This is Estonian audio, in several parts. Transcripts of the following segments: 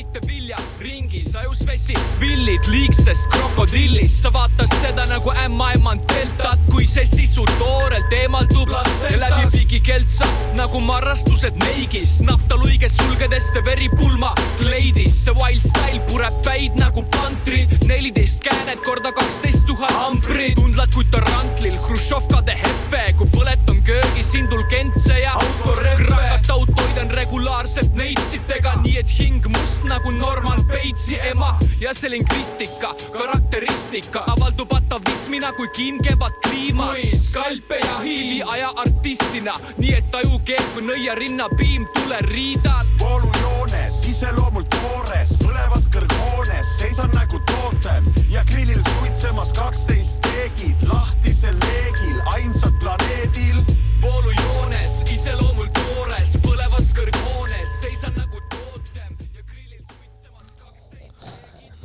toite vilja ringis, ajus vesi. Villid liigsest krokodillist, sa vaatad seda nagu ämmaemand deltat, kui see sisu toorelt eemaldub ja läbi pigikeltsa nagu marrastused neigis, naftaluige sulgedest ja veripulma kleidis, see wild style pureb päid nagu pantrid, neliteist käänet korda kaksteist tuhat amprit, tundlad kui tarantlil, Hruštšovkade hefe, kui põletan köögis indulgentse ja krakat autoid on regulaarselt neitsidega, nii et hing must nagu Norman Batesi ema ja see lingvistika, karakteristika avaldub atavismina kui kiimkevad kliimas. skalpe ja hiili aja artistina, nii et taju keeb kui nõiarinna piim tuleriidal. voolujoones, iseloomult toores, põlevas kõrghoones, seisan nagu tootem ja grillil suitsemas kaksteist teegid lahtisel leegil, ainsad planeedil. voolujoones, iseloomult toores,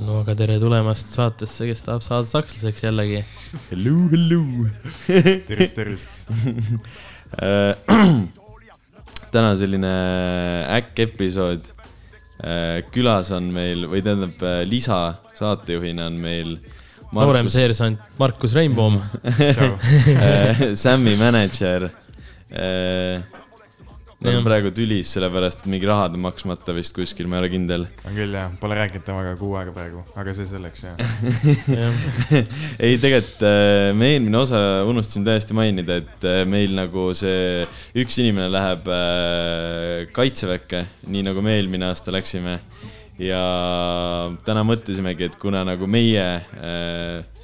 no aga tere tulemast saatesse, kes tahab saada sakslaseks jällegi. hello, hello. tervist, tervist. täna selline äkk-episood. külas on meil või tähendab lisa saatejuhina on meil. noorem seersant Markus Reinboom. Sam'i mänedžer. Jah. on praegu tülis, sellepärast et mingi rahad on maksmata vist kuskil, ma ei ole kindel. on küll jah, pole rääkinud temaga kuu aega praegu, aga see selleks jah. ei, tegelikult äh, me eelmine osa unustasime täiesti mainida, et äh, meil nagu see üks inimene läheb äh, kaitseväkke, nii nagu me eelmine aasta läksime. ja täna mõtlesimegi, et kuna nagu meie äh,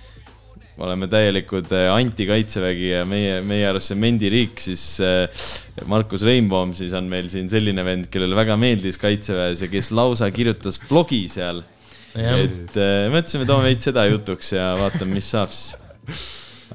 oleme täielikud äh, anti-kaitsevägi ja meie, meie arust see mendiriik, siis äh, Markus Reinboom siis on meil siin selline vend, kellele väga meeldis kaitseväes ja kes lausa kirjutas blogi seal et äh, mõtlesime, toome veits seda jutuks ja vaatame, mis saab siis.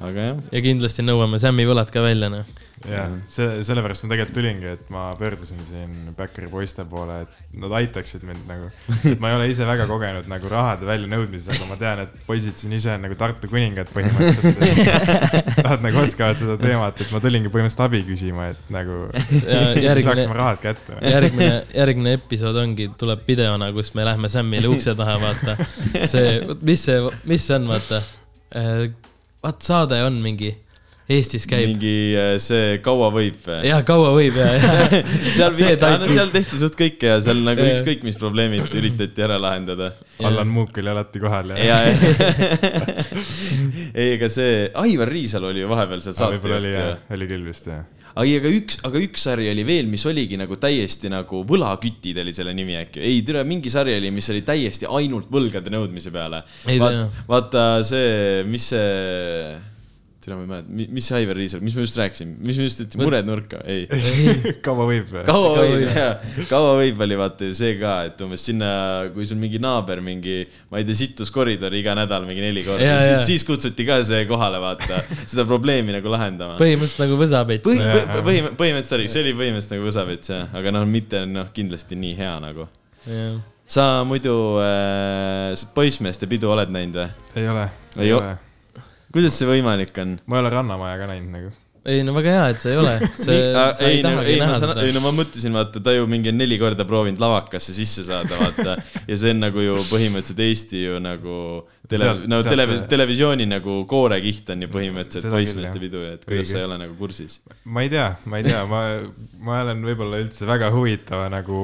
aga jah, ja kindlasti nõuame Sammi võlad ka välja, noh. jah, see, sellepärast ma tegelikult tulingi, et ma pöördusin siin Backeri poiste poole, et nad aitaksid mind nagu. et ma ei ole ise väga kogenud nagu rahade väljanõudmises, aga ma tean, et poisid siin ise on nagu Tartu kuningad põhimõtteliselt. Nad nagu oskavad seda teemat, et ma tulingi põhimõtteliselt abi küsima, et nagu järgmine saaksime, rahad kätte. järgmine, järgmine episood ongi, tuleb videona, kus me lähme Sammile ukse taha, vaata. see, mis see, mis see on, vaata. vaat saade on mingi, Eestis käib. mingi äh, see kaua võib või? jaa, kaua võib ja, ja. seal no, seal tehti suht kõike ja seal nagu Jaa. ükskõik mis probleemid üritati ära lahendada. Allan Muuk oli alati kohal ja, ja, ei, ega see Aivar Riisalu oli ju vahepeal seal ja võib-olla oli saatejuht jah ja, oli küll vist jah. ai, aga üks, aga üks sari oli veel, mis oligi nagu täiesti nagu võlakütid oli selle nimi äkki. ei, tere, mingi sari oli, mis oli täiesti ainult võlgade nõudmise peale. Ei vaata see, mis see, tere, ma ei mäleta, mis see Aivar Riisalu, mis ma just rääkisin, mis ma just ütlesin, mured nurka, ei. kaua võib või? kaua võib jaa, kaua võib oli vaata ju see ka, et umbes sinna, kui sul mingi naaber mingi, ma ei tea, sittus koridori iga nädal mingi neli korda, siis siis kutsuti ka see kohale, vaata, seda probleemi nagu lahendama. põhimõtteliselt nagu võsapets põhi, no.. Jaa. põhim-, põhimõtteliselt oli, see oli põhimõtteliselt nagu võsavets jah, aga noh, mitte noh, kindlasti nii hea nagu. jah, sa muidu äh, poissmeeste pidu oled näinud või? ei ole, Ei ole. Kuidas see võimalik on? ma ei ole Rannamaja ka näinud nagu. ei no väga hea, et sa ei ole, see, sa ei ei, no, ei, ma näha saan, ei no ma mõtlesin, vaata, ta ju mingi neli korda proovinud lavakasse sisse saada, vaata. ja see on nagu ju põhimõtteliselt Eesti ju nagu tele no sealt tele televisiooni nagu koorekiht on ju põhimõtteliselt poissmeeste pidu ja et kuidas sa ei ole nagu kursis? ma ei tea, ma ei tea, ma, ma olen võib-olla üldse väga huvitava nagu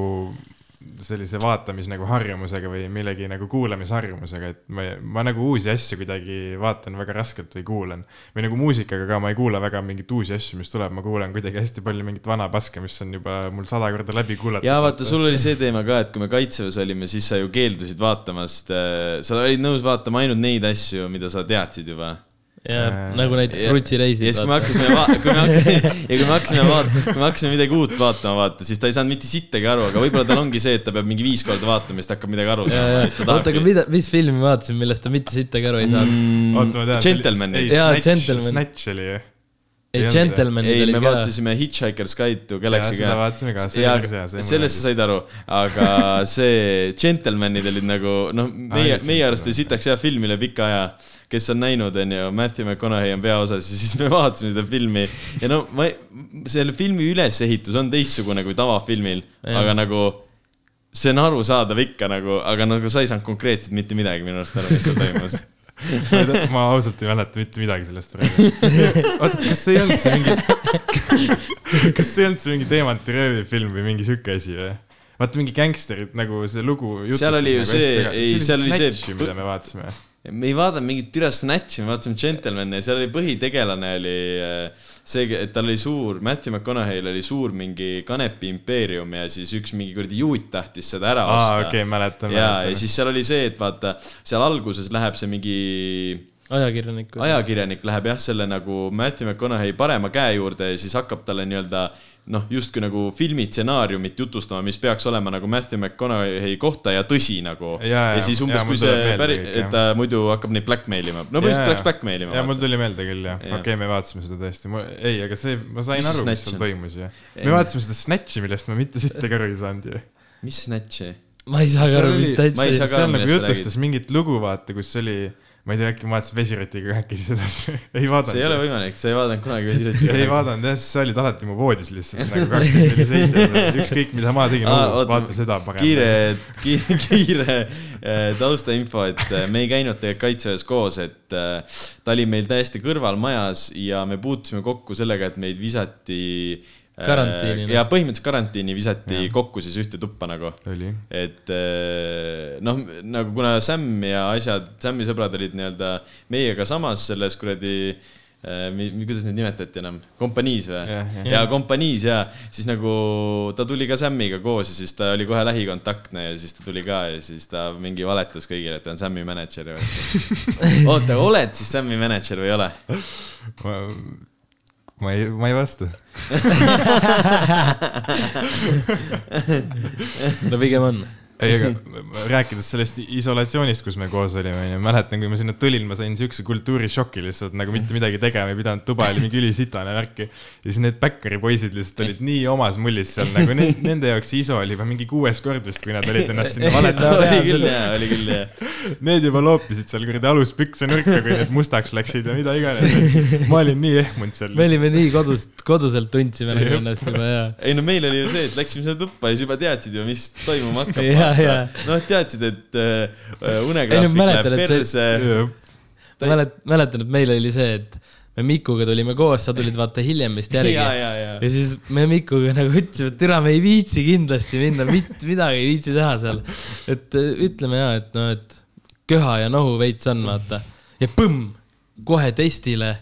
sellise vaatamis nagu harjumusega või millegi nagu kuulamisharjumusega, et ma, ma nagu uusi asju kuidagi vaatan väga raskelt või kuulan. või nagu muusikaga ka, ma ei kuula väga mingeid uusi asju, mis tuleb, ma kuulan kuidagi hästi palju mingit vana paska, mis on juba mul sada korda läbi kuulatud. ja vaata, sul oli see teema ka, et kui me kaitseväes olime, siis sa ju keeldusid vaatamast, sa olid nõus vaatama ainult neid asju, mida sa teadsid juba. Ja nagu näiteks Ja- Rutsi ja siis, kui me hakkasime kui me hakkasime, ja kui me hakkasime vaatama, kui me hakkasime midagi uut vaatama, vaata, siis ta ei saanud mitte sittagi aru, aga võib-olla tal ongi see, et ta peab mingi viis korda vaatama, siis ta hakkab midagi aru saama oota, aga mida, mis filmi ma vaatasin, millest ta mitte sittagi aru ei saanud? oota, ma tean. Gentleman'i. Jaa, Gentleman. Snatch oli ju. ei, ei, olid me ka. vaatasime Hitchhiker's Guide to Galaxy seda vaatasime ka, see oli päris hea, sellest sa said aru, aga see Gentlemanid olid nagu noh, meie, meie arust oli sitaks hea film üle pika aja. kes on näinud, onju, Matthew McConaughey on peaosas ja siis me vaatasime seda filmi. Ja no ma, selle filmi ülesehitus on teistsugune kui tavafilmil, aga nagu see on arusaadav ikka nagu, aga nagu sa ei saanud konkreetselt mitte midagi minu arust aru, mis seal toimus. ma ausalt ei mäleta mitte midagi sellest praegu. oota, kas see ei olnud see mingi, kas see ei olnud see mingi Teemanti röövifilm või mingi sihuke asi või? vaata mingi gängsterid nagu see lugu. Seal oli ju see- ei, seal oli see- mida me vaatasime. Me ei vaadanud mingit türa Snatchi, me vaatasime Gentleman'i ja seal oli põhitegelane oli äh, see, et tal oli suur, Matthew McConaughey'l oli suur mingi kanepi impeerium ja siis üks mingi kuradi juut tahtis seda ära aa, osta okei, mäletan, ja, ja siis seal oli see, et vaata, seal alguses läheb see mingi ajakirjanik. ajakirjanik läheb jah, selle nagu Matthew McConaughey parema käe juurde ja siis hakkab talle nii-öelda noh, justkui nagu filmi stsenaariumit jutustama, mis peaks olema nagu Matthew McConaughey kohta ja tõsi nagu. Ja, siis umbes, kui see päri-, et ta muidu hakkab neid blackmail ima. no põhimõtteliselt läks blackmail ima ja. mul tuli meelde küll jah, okei, me vaatasime seda tõesti, ei, aga see, ma sain Mis aru, mis seal on? toimus ju. Ei. me vaatasime seda Snatchi, millest ma mitte sittagi aru ei saanud ju. mis Snatchi? ma ei Seal aru, mis saa ka seal nagu jutustas mingit lugu, vaata, kus oli, ma ei tea, äkki ma vaatasin vesirotiga äkki seda, ei vaadanud. see ei ole võimalik, sa ei vaadanud kunagi Vesiroti ei vaadanud jah, sa olid alati mu voodis lihtsalt nagu kakskümmend neli seitse, ükskõik mida ma tegin, vaata seda parem. kiire, kiire, kiire äh, taustainfo, et äh, me ei käinud tegelikult kaitseväes koos, et äh, ta oli meil täiesti kõrval majas ja me puutusime kokku sellega, et meid visati Karantiini, ja põhimõtteliselt karantiini visati ja. kokku siis ühte tuppa nagu. et äh, noh, nagu kuna Sam ja asjad, Sami sõbrad olid nii-öelda meiega samas selles kuradi äh,, kuidas neid nimetati enam, kompaniis või? jah, jah. ja kompaniis ja siis nagu ta tuli ka Samiga koos ja siis ta oli kohe lähikontaktne ja siis ta tuli ka ja siis ta mingi valetas kõigile, et ta on Sami mänedžer. oota, oled siis Sami mänedžer või ei ole? ma, ma ei, ma ei vasta. no pigem on. ei, aga rääkides sellest isolatsioonist, kus me koos olime, onju, mäletan, kui ma sinna tulin, ma sain siukse kultuurishoki lihtsalt nagu mitte midagi tegema ei pidanud, tuba oli mingi ülisitane värk ja siis need Backeri poisid lihtsalt olid nii omas mullis seal nagu ne, nende jaoks ISO oli juba mingi kuues kord vist, kui nad olid ennast sinna valetanud. oli küll jaa, oli küll jaa. Need juba loopisid seal kuradi aluspükse nurka, kui need mustaks läksid ja mida iganes. ma olin nii ehmunud seal. me olime nii kodus, koduselt tundsime nagu ennast juba ja. ei no meil oli ju see, et läksime sinna tuppa ja siis juba teadsid ju, mis toimuma hakkab. Jaa. noh, teadsid, et äh, Ei, unegraafik mäletan, läheb perse. ma mälet-, mäletan, et meil oli see, et me Mikuga tulime koos, sa tulid vaata hiljem vist järgi. ja, ja, ja. ja siis me Mikuga nagu ütlesime, et türa, me ei viitsi kindlasti minna, mitte midagi ei viitsi teha seal. et äh, ütleme ja, et noh, et köha ja nohu veits on, vaata. ja põmm, kohe testile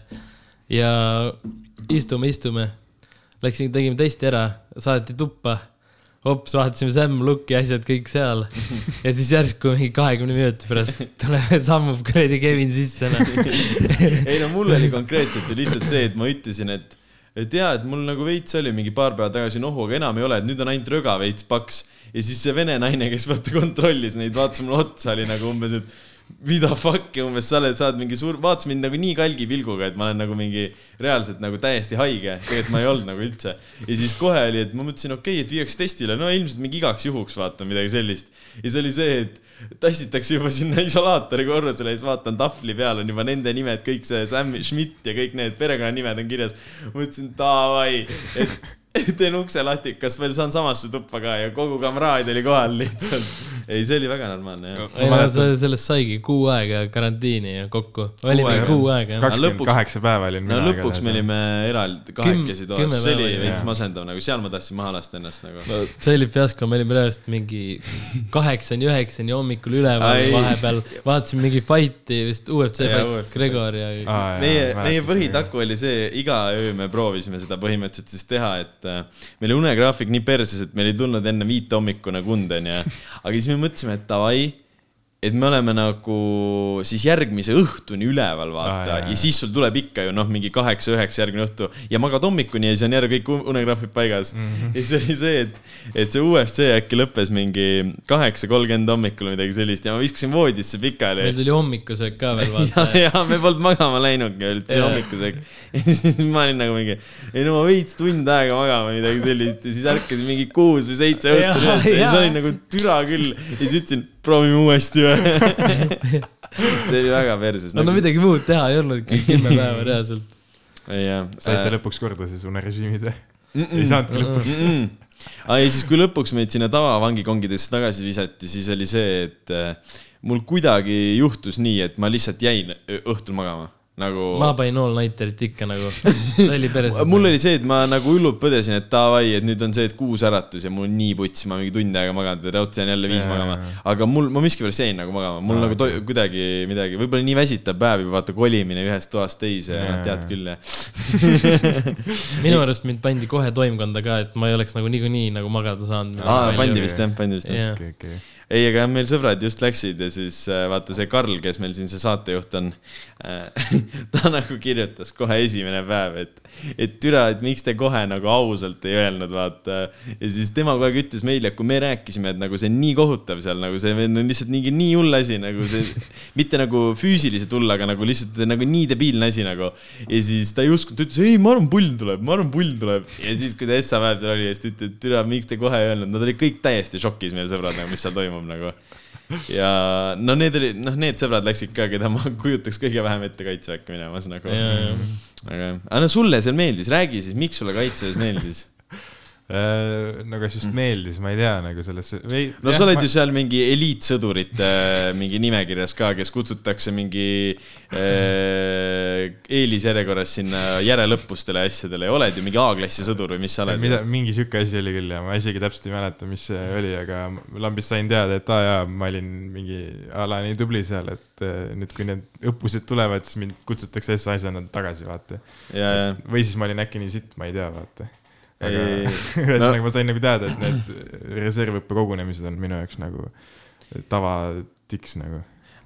ja istume, istume. Läksin, tegime testi ära, saadeti tuppa. hops, vaatasime Sam Looki asjad kõik seal. ja siis järsku mingi kahekümne minuti pärast tuleb, sammub kuradi Kevin sisse noh. ei no mul oli konkreetselt ju lihtsalt see, et ma ütlesin, et, et jaa, et mul nagu veits oli mingi paar päeva tagasi nohu, aga enam ei ole, et nüüd on ainult röga veits paks. ja siis see vene naine, kes vaata kontrollis neid, vaatas mulle otsa, oli nagu umbes, et mida fuck'i umbes sa oled, sa oled mingi suur, vaatas mind nagu nii kalgi pilguga, et ma olen nagu mingi reaalselt nagu täiesti haige, tegelikult ma ei olnud nagu üldse. ja siis kohe oli, et ma mõtlesin, okei okay,, et viiakse testile, no ilmselt mingi igaks juhuks vaata midagi sellist. ja siis oli see, et tassitakse juba sinna isolaatori korrusele ja siis vaatan tahvli peal on juba nende nimed, kõik see Sam Schmidt ja kõik need perekonnanimed on kirjas. mõtlesin davai, et teen ukse lahti, kas veel saan samasse tuppa ka ja kogu kamraad oli kohal lihtsalt. ei, see oli väga normaalne jah. ei no sellest saigi kuu aega karantiini ja kokku. olime kuu aega jah. kakskümmend lõpuks- kaheksa päeva olin no mina. lõpuks me olime eraldi kahekesi toas, see oli veits masendav nagu, seal ma tahtsin maha lasta ennast nagu. no see oli fiasko, me olime reaalselt mingi kaheksani, üheksani hommikul üleval vahepeal, vaatasime mingi fight'i vist UFC fight. Gregor ja meie, meie põhitaku oli see, iga öö me proovisime seda põhimõtteliselt siis teha, et äh, meil oli unegraafik nii perses, et meil ei tulnud enne viite hommikune kund, onju. aga siis me mõtlesime, et davai, et me oleme nagu siis järgmise õhtuni üleval, Aa, vaata jaa. ja siis sul tuleb ikka ju noh, mingi kaheksa-üheksa järgmine õhtu ja magad hommikuni ja siis on jälle kõik u- unegraafik paigas mm. -hmm. ja siis oli see, et, et see UFC äkki lõppes mingi kaheksa kolmkümmend hommikul või midagi sellist ja ma viskasin voodisse pikali meil tuli hommikusöök ka veel ja, vaata. ja me polnud magama läinudki veel, Jaa. hommikusöök. ja siis ma olin nagu mingi, ei no ma veits tund aega magama või midagi sellist ja siis ärkasin mingi kuus või seitse õhtul üles ja siis olin nagu türa küll ja siis ütlesin, proovime uuesti või. see oli väga perses. no no midagi muud teha ei olnudki, kümme päeva reaalselt. saite lõpuks korda siis unerežiimid või? ei saanudki lõpuks. aa ja siis, kui lõpuks meid sinna tavavangikongidesse tagasi visati, siis oli see, et äh, mul kuidagi juhtus nii, et ma lihtsalt jäin õhtul magama, nagu. ma panin all nighter'it ikka nagu, oli päris. mul oli see, et ma nagu hullult põdesin, et davai, et nüüd on see, et kuus äratus ja mul on nii puts, ma mingi tund aega maganud ja raudselt jään jälle viis magama aga mul, ma miskipärast jäin nagu magama, mul Aa, nagu kuidagi midagi, võib-olla nii väsitav päev juba vaata kolimine ühest toast teise ja noh, tead küll ja. minu arust mind pandi kohe toimkonda ka, et ma ei oleks nagu niikuinii nagu magada saanud. aa, pandi vist jah, pandi vist jah. ei, aga meil sõbrad just läksid ja siis äh, vaata see Karl, kes meil siin see saatejuht on, ta nagu kirjutas kohe esimene päev, et, et türa, et miks te kohe nagu ausalt ei öelnud, vaata. ja siis tema kogu aeg ütles meile, et kui me rääkisime, et nagu see on nii kohutav seal nagu see on lihtsalt nii, nii hull asi nagu see, mitte nagu füüsiliselt hull, aga nagu lihtsalt nagu nii debiilne asi nagu. ja siis ta ei uskunud, ta ütles ei, ma arvan, pull tuleb, ma arvan, pull tuleb. ja siis, kui ta Essa päev seal oli, siis ta ütles, et türa, miks te kohe ei öelnud, nad olid kõik täiesti šokis, meie sõbrad nagu, mis seal toimub nagu ja no need olid, noh, need sõbrad läksid ka, keda ma kujutaks kõige vähem ette kaitseväkke minemas nagu. aga, aga no sulle seal meeldis, räägi siis, miks sulle kaitseväes meeldis? No kas just meeldis, ma ei tea nagu sellesse või. Mm. no sa oled ju seal mingi eliitsõdurite mingi nimekirjas ka, kes kutsutakse mingi äh, eelisjärjekorras sinna järelõppustele ja asjadele ja oled ju mingi A-klassi sõdur või mis sa oled? mida, mingi sihuke asi oli küll ja ma isegi täpselt ei mäleta, mis see oli, aga lambist sain teada, et aa jaa, ma olin mingi a la nii tubli seal, et eh, nüüd, kui need õppused tulevad, siis mind kutsutakse S-asjana tagasi, vaata. või siis ma olin äkki nii sitt, ma ei tea, vaata. Aga ühesõnaga ma sain nagu teada, et need reservõppe kogunemised on minu jaoks nagu tavatiks nagu.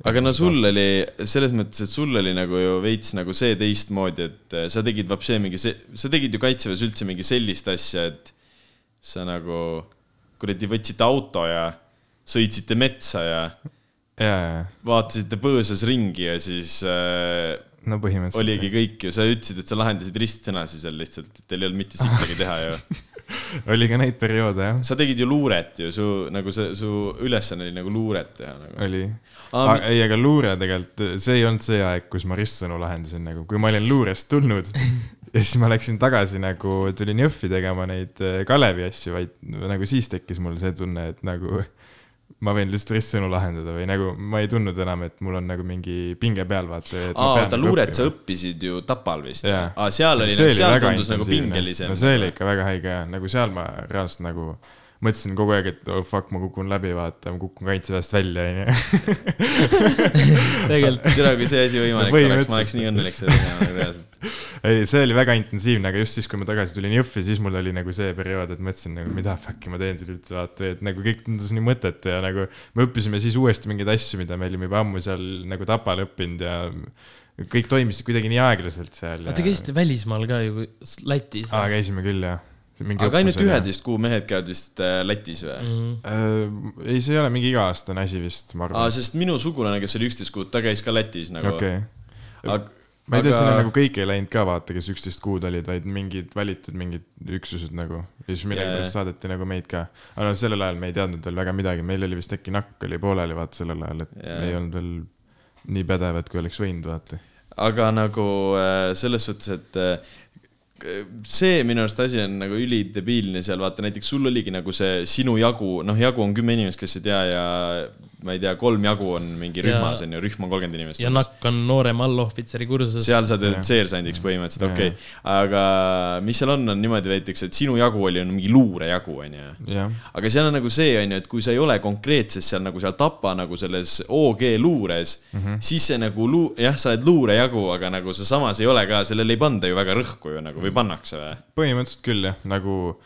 aga no sul oli selles mõttes, et sul oli nagu ju veits nagu see teistmoodi, et äh, sa tegid vapšee mingi sa tegid ju kaitseväes üldse mingi sellist asja, et sa nagu kuradi võtsite auto ja sõitsite metsa ja ja, ja, vaatasite põõsas ringi ja siis äh, no põhimõtteliselt. oligi kõik ju, sa ütlesid, et sa lahendasid ristsõnasi seal lihtsalt, et teil ei olnud mitte sittagi teha ju. oli ka neid perioode jah, sa tegid ju luuret ju, su nagu see, su ülesanne oli nagu luuret teha nagu. oli. Aa, ei, aga luure tegelikult, see ei olnud see aeg, kus ma ristsõnu lahendasin nagu, kui ma olin luurest tulnud ja siis ma läksin tagasi nagu, tulin Jõhvi tegema neid eh, Kalevi asju, vaid nagu siis tekkis mul see tunne, et nagu ma võin lihtsalt ristsõnu lahendada või nagu ma ei tundnud enam, et mul on nagu mingi pinge peal, vaata. aa, oota, luuret sa õppisid ju Tapal vist? Jaa. aa, seal oli, See oli seal tundus nagu pingelisem. no see oli ikka väga haige ja nagu seal ma reaalselt nagu mõtlesin kogu aeg, et oh fuck, ma kukun läbi, vaata, ma kukun kaitseväest välja, onju. tegelikult tere, kui see asi võimalik oleks, Põhimõtteliselt. ma oleks nii õnnelik seda nagu reaalselt. ei, see oli väga intensiivne, aga just siis, kui ma tagasi tulin Jõhvi, siis mul oli nagu see periood, et mõtlesin nagu, mida fuck'i ma teen siin üldse, vaata, et nagu kõik tundus nii mõttetu ja nagu me õppisime siis uuesti mingeid asju, mida me olime juba ammu seal nagu Tapal õppinud ja kõik toimis kuidagi nii aeglaselt seal. aga te käisite välismaal ka ju, Lätis. aa, käisime küll jah. Aga ainult üheteist kuu mehed käivad vist äh, Lätis või? Mm. äh,. ei, see ei ole mingi iga-aastane asi vist, ma arvan. sest minu sugulane, kes oli üksteist kuud, ta käis ka Lätis nagu okei. aga ma ei tea, sinna nagu kõik ei läinud ka vaata, kes üksteist kuud olid, vaid mingid valitud mingid üksused nagu. ja siis millegipärast Jaa. saadeti nagu meid ka. aga noh, sellel ajal me ei teadnud veel väga midagi, meil oli vist äkki nakk oli pooleli vaata sellel ajal, et Jaa. me ei olnud veel nii pädevad, kui oleks võinud vaata. aga nagu äh, selles suhtes, et see minu arust asi on nagu ülidebiilne seal, vaata näiteks sul oligi nagu see sinu jagu, noh, jagu on kümme inimest, kes ei tea ja ma ei tea, kolm jagu on mingi Ja- rühmas on ju, rühm on kolmkümmend inimest. ja nakk on noorem allohvitseri kursuses. seal sa teed seersandiks põhimõtteliselt, okei okay.. aga mis seal on, on niimoodi näiteks, et sinu jagu oli on mingi luurejagu, onju. jah, aga seal on nagu see, onju, et kui sa ei ole konkreetses seal nagu seal Tapa nagu selles OG luures mm, Mhm. -hmm. siis see nagu luu-, jah, sa oled luurejagu, aga nagu sa samas ei ole ka, sellele ei panda ju väga rõhku ju nagu või pannakse või? põhimõtteliselt küll jah, nagu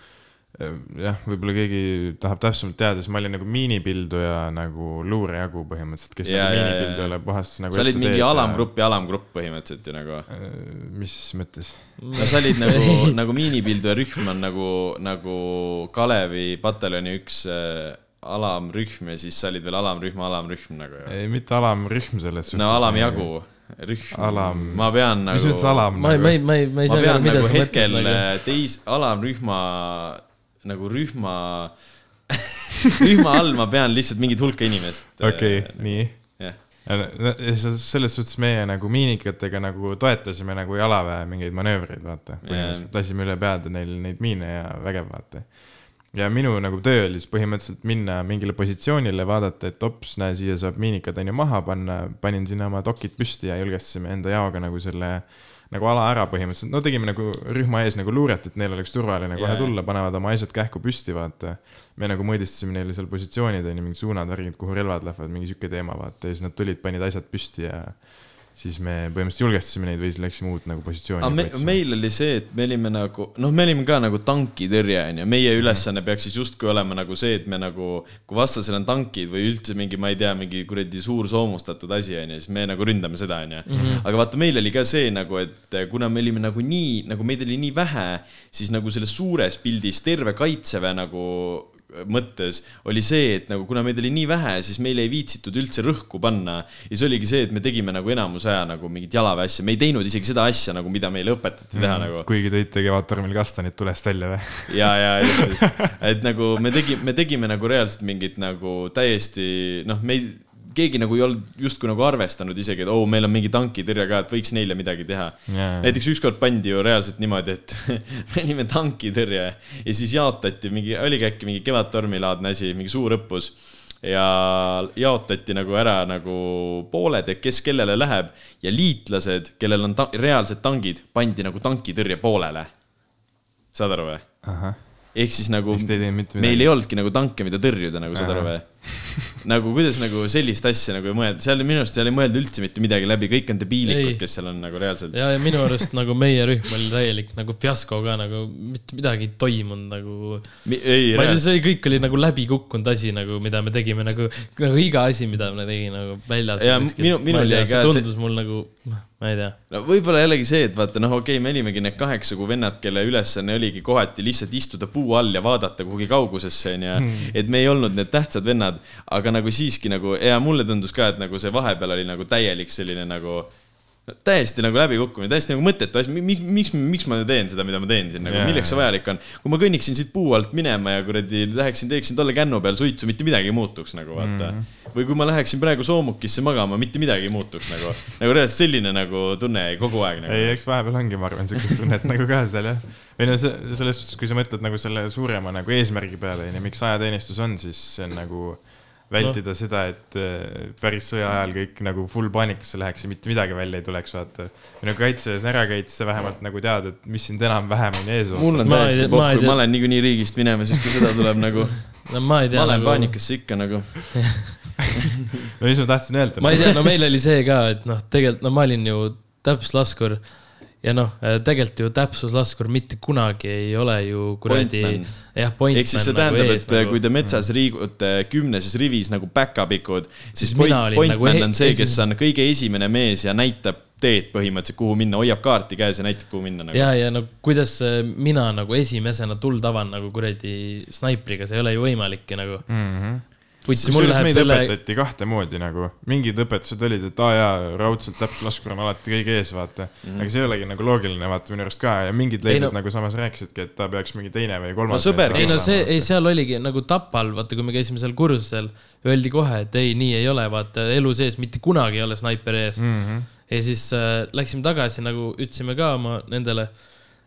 jah, võib-olla keegi tahab täpsemalt teada, siis ma olin nagu miinipilduja nagu luurejagu põhimõtteliselt, kes Ja, nagu ja, ja, miinipildujale puhas nagu sa olid mingi teed ja- alamgrupp ja alamgrupp põhimõtteliselt ju nagu. Äh, mis mõttes? no sa olid nagu, nagu miinipilduja rühm on nagu, nagu Kalevi pataljoni üks äh, alamrühm ja siis sa olid veel alamrühma alamrühm nagu ju. ei, mitte alamrühm selles no alamjagu, rühm Alam-. ma pean nagu. mis mõttes alam ma ei, ma ei, ma ei, ma ei ma saa pean aru, mida nagu sa hetkel mõtled nagu. äh, teis-, alamrühma nagu rühma, rühma all ma pean lihtsalt mingit hulka inimest. okei, nii. jah, selles suhtes meie nagu miinikatega nagu toetasime nagu jalaväe mingeid manöövreid, vaata. lasime üle peade neil neid miine ja vägev, vaata. ja minu nagu töö oli siis põhimõtteliselt minna mingile positsioonile, vaadata, et ops, näe, siia saab miinikad on ju maha panna, panin sinna oma dokid püsti ja julgestasime enda jaoga nagu selle nagu ala ära põhimõtteliselt, no tegime nagu rühma ees nagu luuret, et neil oleks turvaline kohe Jaa. tulla, panevad oma asjad kähku püsti, vaata. me nagu mõõdistasime neile seal positsioonid on ju, mingid suunad, värgid, kuhu relvad lähevad, mingi sihuke teema, vaata ja siis nad tulid, panid asjad püsti ja siis me põhimõtteliselt julgestasime neid või siis läksime uut nagu positsiooni aga me,. meil oli see, et me olime nagu, noh, me olime ka nagu tankitõrje onju, meie ülesanne peaks siis justkui olema nagu see, et me nagu, kui vastasel on tankid või üldse mingi, ma ei tea, mingi kuradi suur soomustatud asi onju, siis me nagu ründame seda onju. aga vaata, meil oli ka see nagu, et kuna me olime nagu nii, nagu meid oli nii vähe, siis nagu selles suures pildis terve kaitseväe nagu mõttes oli see, et nagu kuna meid oli nii vähe, siis meil ei viitsitud üldse rõhku panna. ja see oligi see, et me tegime nagu enamus aja nagu mingit jalaväe asja, me ei teinud isegi seda asja nagu, mida meile õpetati teha mm. nagu. kuigi tõite Kevadtormil kastanid tulest välja või? ja, ja just, just, et nagu me tegime, me tegime nagu reaalselt mingit nagu täiesti noh, me ei, keegi nagu ei olnud justkui nagu arvestanud isegi, et oo oh,, meil on mingi tankitõrje ka, et võiks neile midagi teha. Jaa. näiteks ükskord pandi ju reaalselt niimoodi, et me olime tankitõrje ja siis jaotati mingi, oligi äkki mingi Kevadtormi-laadne asi, mingi suur õppus ja jaotati nagu ära nagu pooled, et kes kellele läheb ja liitlased, kellel on ta reaalsed tangid, pandi nagu tankitõrje poolele. saad aru või? ehk siis nagu ei meil ei olnudki nagu tanke, mida tõrjuda, nagu saad aru või? nagu kuidas nagu sellist asja nagu mõelda, seal minu arust seal ei mõelda üldse mitte midagi läbi, kõik on debiilikud Ei., kes seal on nagu reaalselt. ja, ja minu arust nagu meie rühm oli täielik nagu fiasko ka nagu mitte midagi ei toimunud nagu. ei, ma ei tea, see kõik oli nagu läbikukkunud asi nagu, mida me tegime nagu, nagu iga asi, mida me tegime nagu väljas. Ja minu- minul jäi ka see see- tundus mul nagu, ma ei tea. no võib-olla jällegi see, et vaata noh, okei okay,, me olimegi need kaheksa kuu vennad, kelle ülesanne oligi kohati lihtsalt istuda puu all ja vaadata kuhugi kaugusesse onju mm.. et me ei olnud need tähtsad vennad, aga nagu siiski nagu ja mulle tundus ka, et nagu see vahepeal oli nagu täielik selline nagu täiesti nagu läbikukkumine, täiesti nagu mõttetu asi, miks, miks, miks ma teen seda, mida ma teen siin nagu yeah,, milleks see vajalik on. kui ma kõnniksin siit puu alt minema ja kuradi läheksin, teeksin tolle kännu peal suitsu, mitte midagi ei muutuks nagu vaata mm. -hmm. või kui ma läheksin praegu soomukisse magama, mitte midagi ei muutuks nagu, nagu reaalselt selline nagu tunne kogu aeg nagu. ei, eks vahepeal ongi, ma arvan, siukest tunnet nagu ka seal jah. või no see, selles suhtes, kui sa mõtled nagu selle suurema nagu eesmärgi peale, onju, miks ajateenistus on, siis see on nagu vältida no. seda, et äh, päris sõja ajal kõik nagu full paanikasse läheks ja mitte midagi välja ei tuleks, vaata. nagu kaitseväes ära käid, sa vähemalt nagu tead, et mis sind enam-vähem on ees mul on Ma täiesti ma pohhu, ma olen niikuinii riigist minema, siis kui sõda tuleb nagu, no ma ei ma tea olen nagu, paanikasse ikka nagu. no mis ma tahtsin öelda? ma ei tea, no meil oli see ka, et noh, tegelikult no ma olin ju täpslaskur ja noh, tegelikult ju täpsuslaskur mitte kunagi ei ole ju kuradi jah, pointman. ehk siis see tähendab, et nagu... kui te metsas liigute kümneses rivis nagu back-up'ikud, siis Siis point, mina olin pointman nagu on see, kes on kõige esimene mees ja näitab teed põhimõtteliselt, kuhu minna, hoiab kaarti käes ja näitab, kuhu minna nagu.. ja, ja no kuidas äh, mina nagu esimesena tuld avan nagu kuradi snaipriga, see ei ole ju võimalik ju nagu. Mhm. võtsi mul kusjuures meid selle, õpetati kahte moodi nagu, mingid õpetused olid, et aa jaa, raudselt täpsuslaskur on alati kõige ees, vaata mm. -hmm. aga see ei olegi nagu loogiline, vaata minu arust ka ja mingid leidud no- nagu samas rääkisidki, et ta peaks mingi teine või kolmas. No sõber, ei no see, ei seal oligi nagu Tapal, vaata, kui me käisime seal kursusel, öeldi kohe, et ei, nii ei ole, vaata elu sees mitte kunagi ei ole snaiper ees mm. -hmm. ja siis äh, läksime tagasi nagu ütlesime ka oma nendele,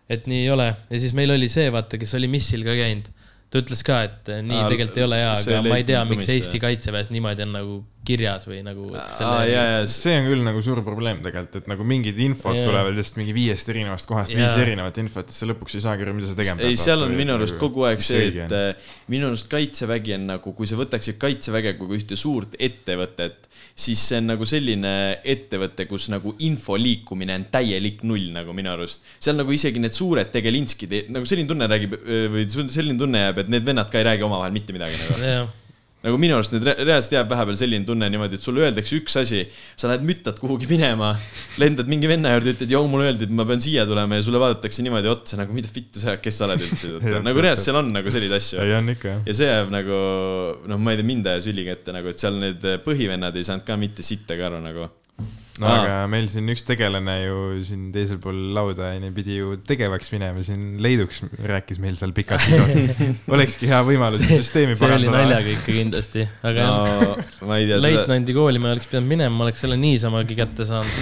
et nii ei ole ja siis meil oli see, vaata, kes oli missil ka käinud. Ta ütles ka, et äh, nii Aa, tegelikult ei ole hea, aga ma ei tea, miks. Eesti kaitseväes niimoodi on nagu kirjas või nagu. aa, ja, ja, see on küll nagu suur probleem tegelikult, et nagu mingid infod Jaa. tulevad lihtsalt mingi viiest erinevast kohast, Jaa. viis erinevat infot, siis sa lõpuks ei saagi aru, mida sa tegema ei, seal on vaata, minu või arust nagu, kogu aeg see, et on. äh, minu arust kaitsevägi on nagu, kui sa võtaksid kaitseväge kui ühte suurt ettevõtet, siis see on nagu selline ettevõte, kus nagu info liikumine on täielik null nagu minu arust. seal nagu isegi need suured tegelinskid, nagu selline tunne räägib või selline tunne jääb, et need vennad ka ei räägi omavahel mitte midagi nagu. jah, nagu minu arust nüüd re- reaalselt jääb vahepeal selline tunne niimoodi, et sulle öeldakse üks asi, sa lähed müttad kuhugi minema, lendad mingi venna juurde, ütled, joo, mulle öeldi, et ma pean siia tulema ja sulle vaadatakse niimoodi otsa nagu mida vittu sa, kes sa oled üldse, nagu reaalselt seal on nagu selliseid asju ei on ikka jah. ja see jääb nagu noh, ma ei tea, mind ajas ülikätte nagu, et seal need põhivennad ei saanud ka mitte sittagi aru nagu. No Aa. aga meil siin üks tegelane ju siin teisel pool lauda onju pidi ju tegevaks minema siin Leiduks rääkis meil seal pikalt olekski hea võimalus süsteemi see oli parandada. naljaga ikka kindlasti, aga jah, no seda, leitnandi kooli ma oleks pidanud minema, ma oleks selle niisamagi kätte saanud,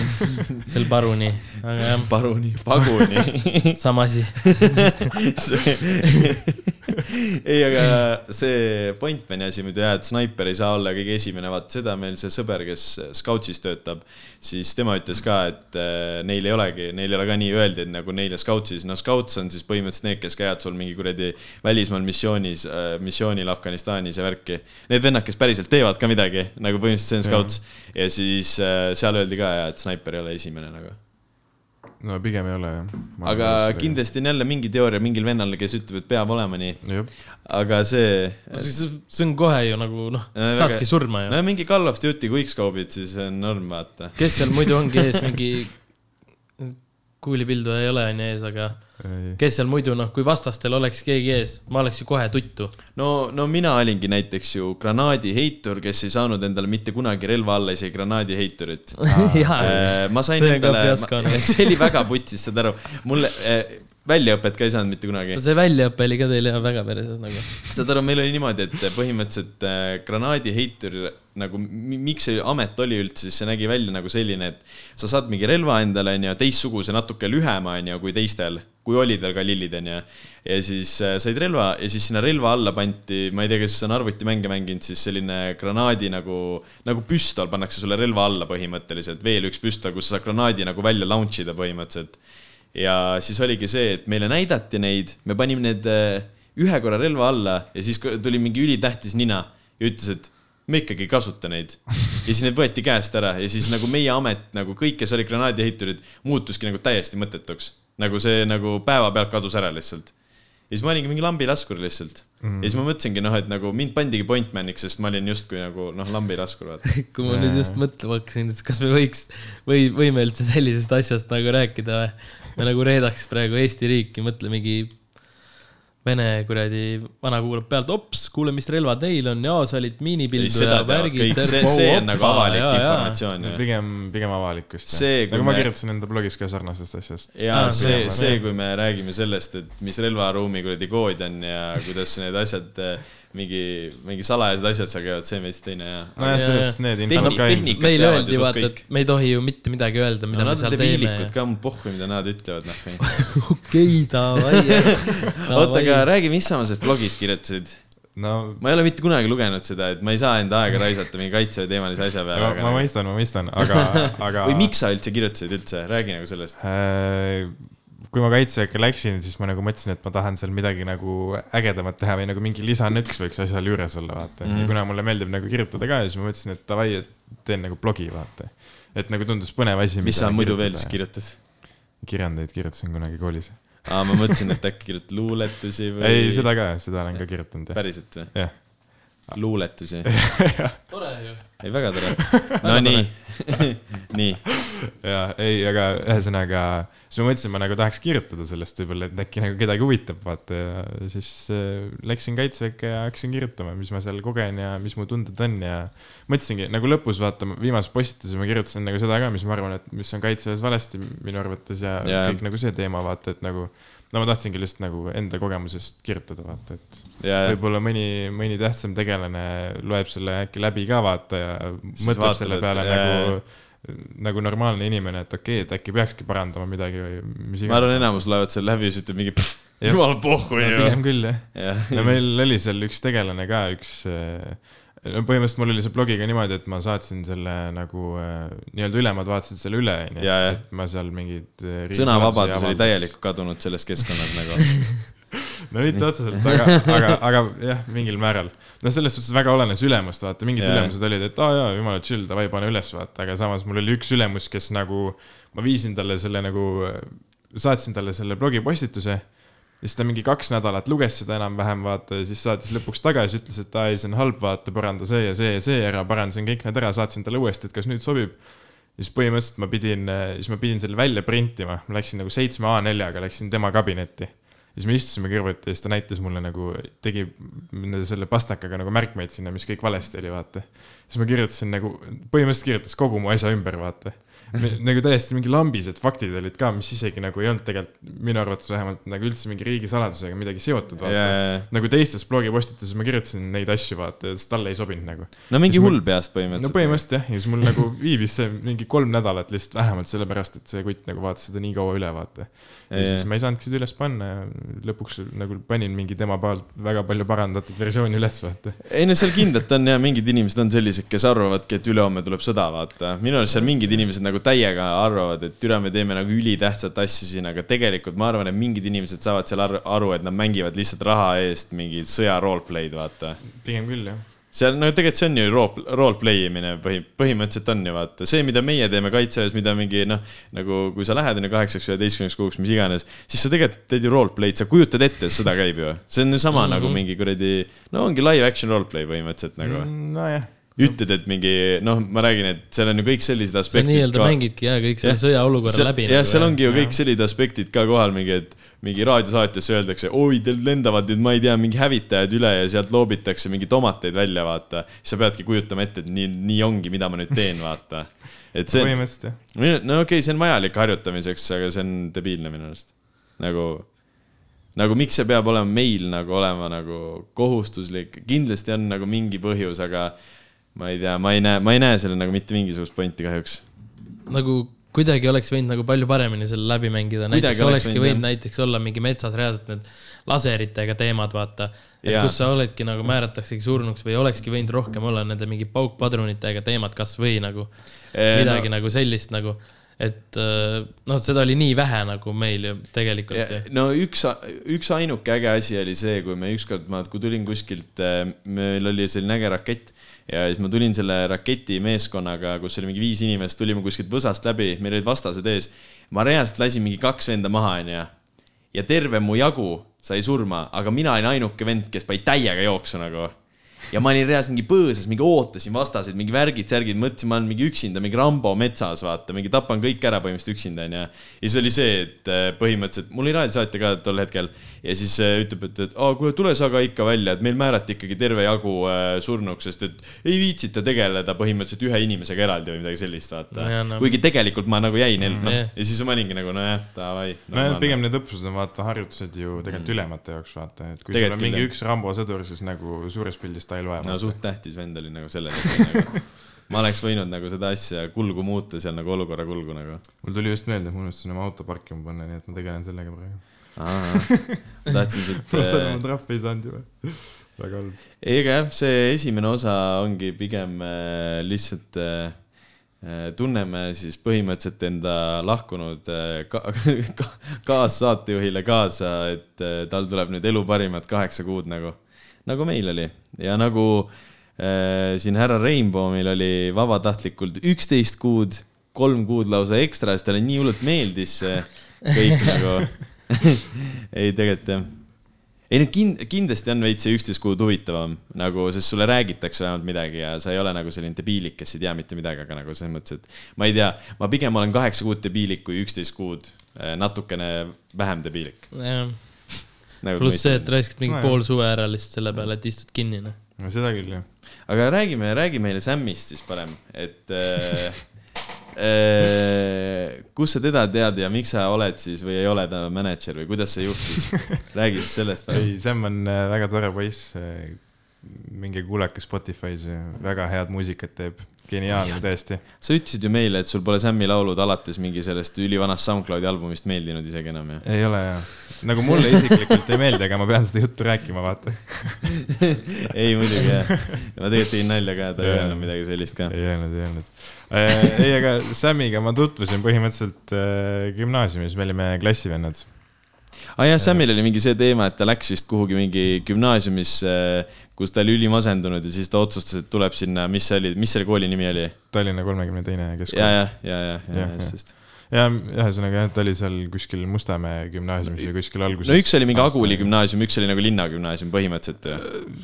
sel paruni, aga jah, paruni, paguni. Sama asi. ei, aga see Pointmani asi muidu jah, et snaiper ei saa olla kõige esimene, vaata seda meil see sõber, kes Scoutsis töötab, siis tema ütles ka, et äh, neil ei olegi, neil ei ole ka nii öeldi, et nagu neile Scoutsis, no Scouts on siis põhimõtteliselt need, kes käivad sul mingi kuradi välismaal missioonis, missioonil Afganistanis ja värki. Need vennad, kes päriselt teevad ka midagi, nagu põhimõtteliselt see on Scouts. Ja siis äh, seal öeldi ka, et snaiper ei ole esimene nagu no pigem ei ole jah. aga. kindlasti on jälle mingi teooria mingil vennal, kes ütleb, et peab olema nii, aga see. see on kohe ju nagu noh, Äh, saadki surma ju no. mingi Call of Duty quickscope'id, siis on norm, vaata. kes seal muidu ongi ees, mingi kuulipildu ei ole onju ees, aga kes seal muidu noh, kui vastastel oleks keegi ees, ma oleks ju kohe tuttu. no, no mina olingi näiteks ju granaadiheitur, kes ei saanud endale mitte kunagi relva alla isegi granaadiheiturit. jaa, ma sain endale noh. see oli väga putsis, saad aru, mulle äh, väljaõpet ka ei saanud mitte kunagi. see väljaõpe oli ka teil jah väga perses nagu. saad aru, meil oli niimoodi, et põhimõtteliselt äh, granaadiheitur nagu, miks see amet oli üldse, siis see nägi välja nagu selline, et sa saad mingi relva endale, onju, teistsuguse, natuke lühema, onju, kui teistel, kui olid veel ka lillid, onju. ja siis äh, said relva ja siis sinna relva alla pandi, ma ei tea, kes on arvutimänge mänginud, siis selline granaadi nagu, nagu püstol pannakse sulle relva alla põhimõtteliselt, veel üks püstol, kus sa saad granaadi nagu välja launch ida põhimõtteliselt ja siis oligi see, et meile näidati neid, me panime need äh, ühe korra relva alla ja siis tuli mingi ülitähtis nina ja ütles, et me ikkagi ei kasuta neid. ja siis need võeti käest ära ja siis nagu meie amet nagu kõik, kes olid granaadiheiturid, muutuski nagu täiesti mõttetuks. Nagu see nagu päevapealt kadus ära lihtsalt. ja siis ma olingi mingi lambilaskur lihtsalt mm.. ja siis ma mõtlesingi noh, et nagu mind pandigi pointman'iks, sest ma olin justkui nagu noh, lambilaskur vaata. kui ma nüüd just mõtlema hakkasin, et kas me võiks või võime üldse sellisest asjast nagu rääkida või? me nagu reedaks praegu Eesti riiki, mõtlemegi Vene kuradi vana kuulab pealt, ops, kuule, mis relvad neil on, jaa, sa olid Ei, miinipildu seda ja teavad värgid. See- see on nagu avalik informatsioon. ju. pigem, pigem avalikkust. See, kui nagu ma me- kirjutasin enda blogis ka sarnasest asjast. ja Ah, see see, kui me räägime sellest, et mis relvaruumi kuradi kood on ja kuidas need asjad, mingi, mingi salajased asjad seal käivad, see on veits teine ja. nojah, selles suhtes need infod teavad öeldi vaata, et me ei tohi ju mitte midagi öelda, mida no me nad on seal teeme debiilikud. ka, mul pohhu, mida nad ütlevad, noh. okei, davai. oota, aga räägi, mis sa oma sellest blogis kirjutasid? no ma ei ole mitte kunagi lugenud seda, et ma ei saa enda aega raisata mingi kaitseväe teemalise asja peale. ma, ma mõistan, ma mõistan, aga, aga. või miks sa üldse kirjutasid üldse, räägi nagu sellest. Äh, kui ma kaitseväkke läksin, siis ma nagu mõtlesin, et ma tahan seal midagi nagu ägedamat teha või nagu mingi lisanõks võiks asjal juures olla, vaata mm. Mhm. ja kuna mulle meeldib nagu kirjutada ka, siis ma mõtlesin, et davai, et teen nagu blogi, vaata. et nagu tundus põnev asi. mis sa muidu veel siis? kirjutad? kirjandeid kirjutasin kunagi koolis. aa, ma mõtlesin, et äkki kirjutad luuletusi või. ei, seda ka, seda olen ka kirjutanud, päriselt või? jah, luuletusi. tore ju. ei, väga tore. no nii, nii. ja ei, aga ühesõnaga, siis ma mõtlesin, ma nagu tahaks kirjutada sellest võib-olla, et äkki nagu kedagi huvitab, vaata ja siis äh, läksin kaitseväkke ja hakkasin kirjutama, mis ma seal kogen ja mis mu tunded on ja mõtlesingi nagu lõpus vaata, viimases postituses ma kirjutasin nagu seda ka, mis ma arvan, et mis on kaitseväes valesti minu arvates ja, ja kõik nagu see teema, vaata, et nagu no ma tahtsingi lihtsalt nagu enda kogemusest kirjutada, vaata, et ja, võib-olla mõni, mõni tähtsam tegelane loeb selle äkki läbi ka vaata ja mõtleb vaatab, selle et- peale jaa, nagu, nagu normaalne inimene, et okei okay,, et äkki peakski parandama midagi või mis ma arvan, enamus loevad selle läbi ja siis ütleb mingi, Jah. jumal pohhu no,. pigem küll jah. jah, no meil oli seal üks tegelane ka, üks, no põhimõtteliselt mul oli see blogiga niimoodi, et ma saatsin selle nagu äh, nii-öelda ülemad vaatasid selle üle, onju. Et ma seal mingeid. sõnavabadus oli täielikult kadunud selles keskkonnas nagu. no mitte otseselt, aga, aga, aga jah, mingil määral. no selles suhtes väga olenes ülemust, vaata, mingid Jaa. ülemused olid, et aa oh, jaa, jumala chill, davai, pane üles, vaata, aga samas mul oli üks ülemus, kes nagu, ma viisin talle selle nagu, saatsin talle selle blogipostituse siis ta mingi kaks nädalat luges seda enam-vähem, vaata, ja siis saatis lõpuks tagasi, ütles, et aa ei, see on halb, vaata, paranda see ja see ja see ära, parandasin kõik need ära, saatsin talle uuesti, et kas nüüd sobib. ja siis põhimõtteliselt ma pidin, siis ma pidin selle välja printima, ma läksin nagu seitsme A4-ga, läksin tema kabinetti ja siis me istusime kõrvuti ja siis ta näitas mulle nagu, tegi selle pastakaga nagu märkmeid sinna, mis kõik valesti oli, vaata. siis ma kirjutasin nagu, põhimõtteliselt kirjutas kogu mu asja ümber, vaata. Nagu täiesti mingi lambised faktid olid ka, mis isegi nagu ei olnud tegelikult minu arvates vähemalt nagu üldse mingi riigisaladusega midagi seotud, vaata. ja. nagu teistes blogipostituses ma kirjutasin neid asju, vaata, siis talle ei sobinud nagu. no mingi hull peast põhimõtteliselt. no põhimõtteliselt jah, ja siis mul nagu viibis see mingi kolm nädalat lihtsalt vähemalt sellepärast, et see kutt nagu vaatas seda nii kaua üle, vaata. ja Ja, siis ma ei saanudki seda üles panna ja lõpuks nagu panin mingi tema poolt väga palju parandatud versiooni üles, vaata. ei no seal kindlalt on ja mingid inimesed on sellised, kes arvavadki, et ülehomme tuleb sõda, vaata. minu arust seal mingid inimesed nagu täiega arvavad, et üle me teeme nagu ülitähtsat asja siin, aga tegelikult ma arvan, et mingid inimesed saavad seal ar- aru, et nad mängivad lihtsalt raha eest mingit sõja roleplay'd, vaata. pigem küll jah. seal no tegelikult see on ju role, roleplay imine põhi, põhimõtteliselt on ju vaata, see, mida meie teeme kaitseväes, mida mingi noh, nagu kui sa lähed on ju kaheksaks, üheteistkümneks kuuks, mis iganes, siis sa tegelikult teed ju roleplay'd, sa kujutad ette, et sõda käib ju. see on ju sama mm -hmm. nagu mingi kuradi, no ongi live action roleplay põhimõtteliselt nagu mm.. nojah, ütled, et mingi noh, ma räägin, et seal on ju kõik sellised aspektid nii-öelda mängidki jah, kõik selle sõjaolukorra läbi. nagu, jah, seal ongi ju kõik sellised aspektid ka kohal, mingi, et mingi raadiosaatesse öeldakse, oi, teil lendavad nüüd, ma ei tea, mingi hävitajad üle ja sealt loobitakse mingi tomateid välja, vaata. siis sa peadki kujutama ette, et nii, nii ongi, mida ma nüüd teen, vaata. et see, põhimõtteliselt jah. no okei okay,, see on vajalik harjutamiseks, aga see on debiilne minu arust. nagu, nagu miks see peab olema meil nagu olema nagu kohustuslik, kindlasti on nagu mingi põhjus, aga ma ei tea, ma ei näe, ma ei näe selle nagu mitte mingisugust pointi kahjuks nagu kuidagi oleks võinud nagu palju paremini selle läbi mängida, näiteks oleks olekski võinud, näiteks olla mingi metsas reaalselt need laseritega teemad, vaata. et Jaa. kus sa oledki nagu määrataksegi surnuks või olekski võinud rohkem olla nende mingi paukpadrunitega teemad kasvõi nagu midagi no. nagu sellist nagu, et äh, noh, seda oli nii vähe nagu meil ju tegelikult no üks, üks ainuke äge asi oli see, kui me ükskord, ma, kui tulin kuskilt, meil oli selline äge rakett ja siis ma tulin selle raketi meeskonnaga, kus oli mingi viis inimest, tulime kuskilt võsast läbi, meil olid vastased ees. ma reaalselt lasin mingi kaks venda maha, onju. ja terve mu jagu sai surma, aga mina olin ainuke vend, kes pani täiega jooksu nagu ja ma olin reaalselt mingi põõsas, mingi ootasin vastaseid, mingi värgid, särgid, mõtlesin, ma olen mingi üksinda, mingi Rambo metsas, vaata, mingi tapan kõik ära põhimõtteliselt üksinda, onju. ja siis oli see, et äh, põhimõtteliselt, mul oli raadiosaatja ka tol hetkel ja siis äh, ütleb, et, et aa, kuule, tule sa ka ikka välja, et meil määrati ikkagi terve jagu äh, surnuks, sest et ei viitsita tegeleda põhimõtteliselt ühe inimesega eraldi või midagi sellist, vaata Nojah, no. kuigi tegelikult ma nagu jäin, noh, Jah. ja siis ma olingi nagu nojah, davai. no pigem need õppused on vaata harjutused ju tegelikult ülemate jaoks vaata, et kui sul Tegelikult on mingi üks Rambo sõdur, siis nagu suures pildis ei loe. no suht tähtis vend oli nagu selles nagu. ma oleks võinud nagu seda asja kulgu muuta seal nagu olukorra kulgu nagu. mul tuli just meelde, et ma unustasin oma auto parkima panna, nii et ma tegelen sellega praegu. tahtsin sult. ma trahvi ei saanud juba. väga halb. ega jah, see esimene osa ongi pigem äh, lihtsalt äh, äh, tunneme siis põhimõtteliselt enda lahkunud äh, ka, ka, kaassaatejuhile kaasa, et äh, tal tuleb nüüd elu parimad kaheksa kuud nagu, nagu meil oli. Ja nagu äh, siin härra Rainbow'il oli vabatahtlikult üksteist kuud, kolm kuud lausa ekstra, sest talle nii hullult meeldis see kõik nagu. ei, tegelikult jah. Ei no kind-, kindlasti on veits see üksteist kuud huvitavam nagu, sest sulle räägitakse vähemalt midagi ja sa ei ole nagu selline debiilik, kes ei tea mitte midagi, aga nagu selles mõttes, et ma ei tea, ma pigem olen kaheksa kuud debiilik kui üksteist kuud eh, natukene vähem debiilik. Jah, nagu. pluss see, et raiskad mingi Nojah. pool suve ära lihtsalt selle peale, et istud kinni, noh. no seda küll jah. aga räägime, räägi meile Samist siis parem, et äh, äh, kus sa teda tead ja miks sa oled siis või ei ole ta mänedžer või kuidas see juhtus? räägi siis sellest ei, Sam on äh, väga tore poiss. minge kuulake Spotify's, väga head muusikat teeb, geniaalne tõesti. sa ütlesid ju meile, et sul pole Sammi laulud alates mingi sellest ülivanast SoundCloudi albumist meeldinud isegi enam ju. ei ole jah, nagu mulle isiklikult ei meeldi, aga ma pean seda juttu rääkima, vaata. ei muidugi jah, ma tegelikult tegin nalja ka, ta ei öelnud midagi sellist ka. ei öelnud, ei öelnud. ei, aga Samiga ma tutvusin põhimõtteliselt äh, gümnaasiumis, me olime klassivennad. aa jah, Samil oli mingi see teema, et ta läks vist kuhugi mingi gümnaasiumisse, kus ta oli ülimasendunud ja siis ta otsustas, et tuleb sinna, mis see oli, mis selle kooli nimi oli? Tallinna kolmekümne teine ja, keskkool. ja, ja, ja, ja just, jah. just. ja ühesõnaga jah, ta oli seal kuskil Mustamäe gümnaasiumis või kuskil alguses. no üks oli mingi Aguli. gümnaasium, üks oli nagu linnagümnaasium põhimõtteliselt ju.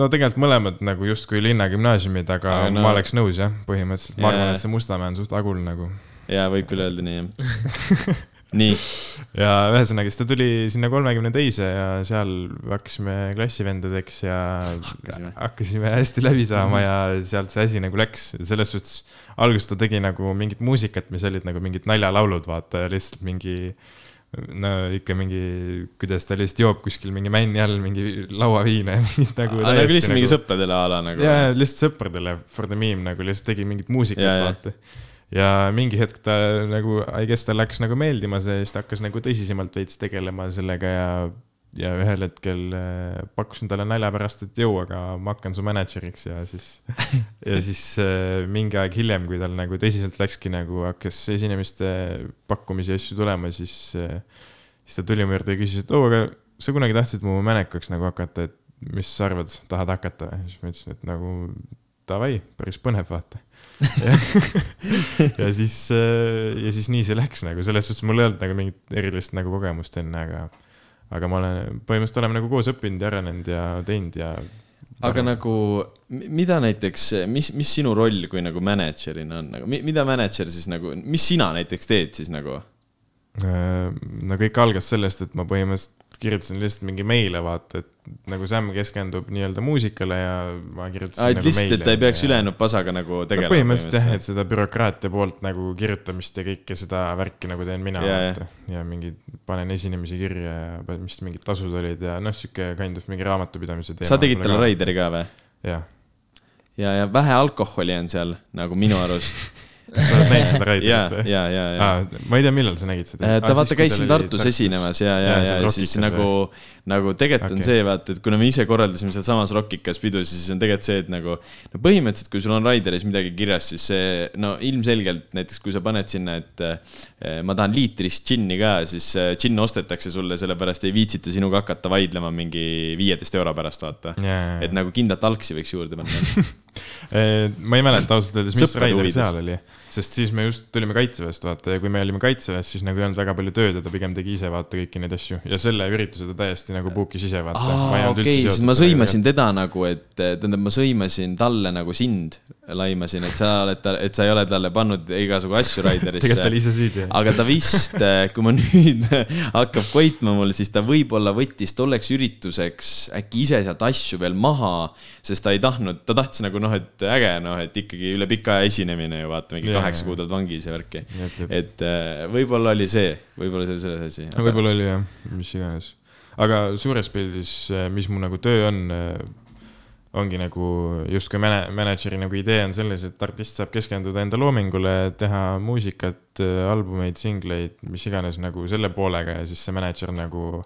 no tegelikult mõlemad nagu justkui linnagümnaasiumid, aga Aga no, ma oleks nõus jah, põhimõtteliselt, ma Jaa. arvan, et see Mustamäe on suht agul nagu. ja võib küll öelda nii jah. nii, ja ühesõnaga, siis ta tuli sinna kolmekümne teise ja seal hakkasime klassivendadeks ja Hakkasime. hakkasime hästi läbi saama ja sealt see asi nagu läks, selles suhtes alguses ta tegi nagu mingit muusikat, mis olid nagu mingid naljalaulud, vaata ja lihtsalt mingi no ikka mingi, kuidas ta lihtsalt joob kuskil mingi männi all mingi lauaviina ja mingit nagu. nagu lihtsalt mingi sõpradele a la nagu. ja, ja lihtsalt sõpradele for the meme nagu lihtsalt tegi mingit muusikat Ja, ja. Ja mingi hetk ta nagu, I guess talle hakkas nagu meeldima see, siis ta hakkas nagu tõsisemalt veits tegelema sellega ja, ja ühel hetkel äh, pakkusin talle nalja pärast, et jõu, aga ma hakkan su mänedžeriks ja siis, ja siis äh, mingi aeg hiljem, kui tal nagu tõsiselt läkski nagu hakkas esinemiste pakkumisi ja asju tulema, siis, siis ta tuli mu juurde ja küsis, et oo, aga sa kunagi tahtsid mu mänekaks nagu hakata, et mis sa arvad, tahad hakata või? siis ma ütlesin, et nagu davai, päris põnev, vaata. ja siis, ja siis nii see läks nagu, selles suhtes mul ei olnud nagu mingit erilist nagu kogemust enne, aga, aga ma olen, põhimõtteliselt oleme nagu koos õppinud ja arenenud ja teinud ja. aga nagu, mida näiteks, mis, mis sinu roll kui nagu mänedžerina on nagu, mida mänedžer siis nagu, mis sina näiteks teed siis nagu? Äh, no kõik algas sellest, et ma põhimõtteliselt kirjutasin lihtsalt mingi meile, vaata, et nagu Sam keskendub nii-öelda muusikale ja ma kirjutasin aa, et nagu lihtsalt, et ta ei peaks ja... ülejäänud pasaga nagu no tegelema. põhimõtteliselt jah, et seda bürokraatia poolt nagu kirjutamist ja kõike seda värki nagu teen mina Ja, ja, ja. ja mingi panen esinemisi kirja ja mis mingid tasud olid ja noh, sihuke kind of mingi raamatupidamise teema. sa tegid talle. Raideri ka või? jah, ja, ja vähe alkoholi on seal nagu minu arust. sa oled näinud seda ja, Raiderit või? ja, ja, ja. ma ei tea, millal sa nägid seda. ta vaata käis siin Tartus esinemas ja, ja, ja, ja siis nagu, nagu tegelikult on Okei. see vaata, et kuna me ise korraldasime sealsamas Rockikas pidu, siis on tegelikult see, et nagu no põhimõtteliselt, kui sul on Raideris midagi kirjas, siis see no ilmselgelt näiteks kui sa paned sinna, et eh, ma tahan liitrist džinni ka, siis eh, džinn ostetakse sulle, sellepärast ei viitsita sinuga hakata vaidlema mingi viieteist euro pärast, vaata. et nagu kindlat algsi võiks juurde panna. ma ei mäleta ausalt öeldes, mis Raider seal oli, sest siis me just tulime kaitseväest vaata ja kui me olime kaitseväes, siis nagu ei olnud väga palju tööd ja ta pigem tegi ise vaata kõiki neid asju ja selle ürituse ta täiesti nagu book'is ise vaata. aa, okei, siis ma sõimasin teda nagu, et tähendab, ma sõimasin talle nagu sind, laimasin, et sa oled, et sa ei ole talle pannud igasugu asju tegelikult ta oli Raiderisse. ise süüdi. aga ta vist, kui ma nüüd hakkab koitma mul, siis ta võib-olla võttis tolleks ürituseks äkki ise sealt asju veel maha, sest ta ei tahtnud, ta tahtis nagu noh, et äge noh, et ikkagi üle pika aja esinemine ju vaata, mingi kaheksa kuud oled vangis ja värki. Et äh, võib-olla oli see, võib-olla see oli selles asi. no võib-olla oli jah, mis iganes. Aga suures pildis, mis mu nagu töö on, ongi nagu justkui mäne-, mänedžeri nagu idee on selles, et artist saab keskenduda enda loomingule, teha muusikat, albumeid, singleid, mis iganes nagu selle poolega ja siis see mänedžer nagu